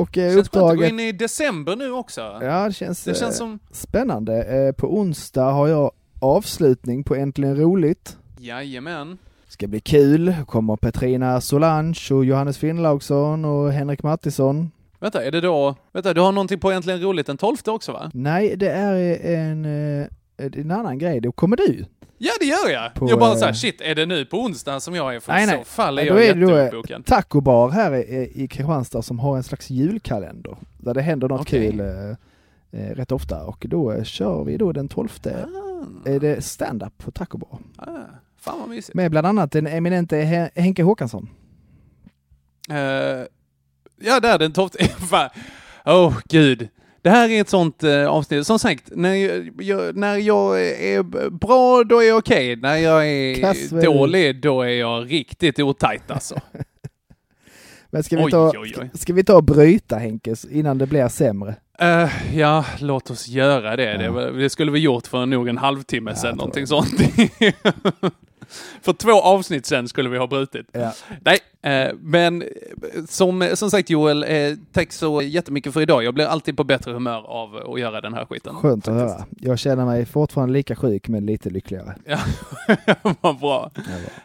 Och eh, Känns skönt att gå uppdraget... in i december nu också. Ja, det känns, Det känns eh, som, spännande. Eh, på onsdag har jag avslutning på Äntligen Roligt. jajamän. Ska bli kul. Kommer Petrina Solange och Johannes Finnlaugsson och Henrik Mattisson. Vänta, är det då, vänta, du har någonting på Äntligen Roligt den 12 också va? Nej, det är en, eh, en annan grej. Då kommer du. Ja, det gör jag! På, jag bara eh, såhär, shit, är det nu på onsdag som jag är? För Nej, i nej. så fall är Då jag eh, jätteuppbokad. Taco Bar här i, i Kristianstad som har en slags julkalender. Där det händer något Okej. kul eh, eh, rätt ofta. Och då eh, kör vi då den 12 är det stand-up på Taco Bar. Ah, fan vad mysigt. Med bland annat den eminente He- Henke Håkansson. Eh, ja, där den 12. Fan. Åh, gud. Det här är ett sånt eh, avsnitt. Som sagt, när jag, jag, när jag är bra, då är jag okej. När jag är Kass, vad är du? dålig, då är jag riktigt otajt alltså. Men ska vi, Oj, ta, oj, oj. ska vi ta och bryta Henkes innan det blir sämre? Eh, ja, låt oss göra det. Det, Ja. var- det skulle vi gjort för nog en halvtimme sedan, jag tror någonting det. sånt. För två avsnitt sen skulle vi ha brutit. Ja. Nej, eh, men eh, som, som sagt Joel, eh, tack så jättemycket för idag. Jag blir alltid på bättre humör av att göra den här skiten. Skönt att höra. Jag känner mig fortfarande lika sjuk men lite lyckligare. Ja, vad bra.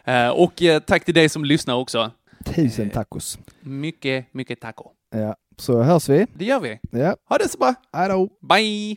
Eh, och tack till dig som lyssnar också. Tusen tacos. Mycket, mycket taco. Ja, så hörs vi. Det gör vi. Ja. Ha det så bra. Hej då. Bye!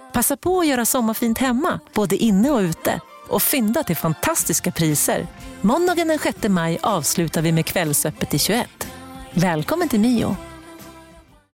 Passa på att göra sommarfint hemma, både inne och ute. Och fynda till fantastiska priser. Måndagen den 6 maj avslutar vi med Kvällsöppet i 21. Välkommen till Mio.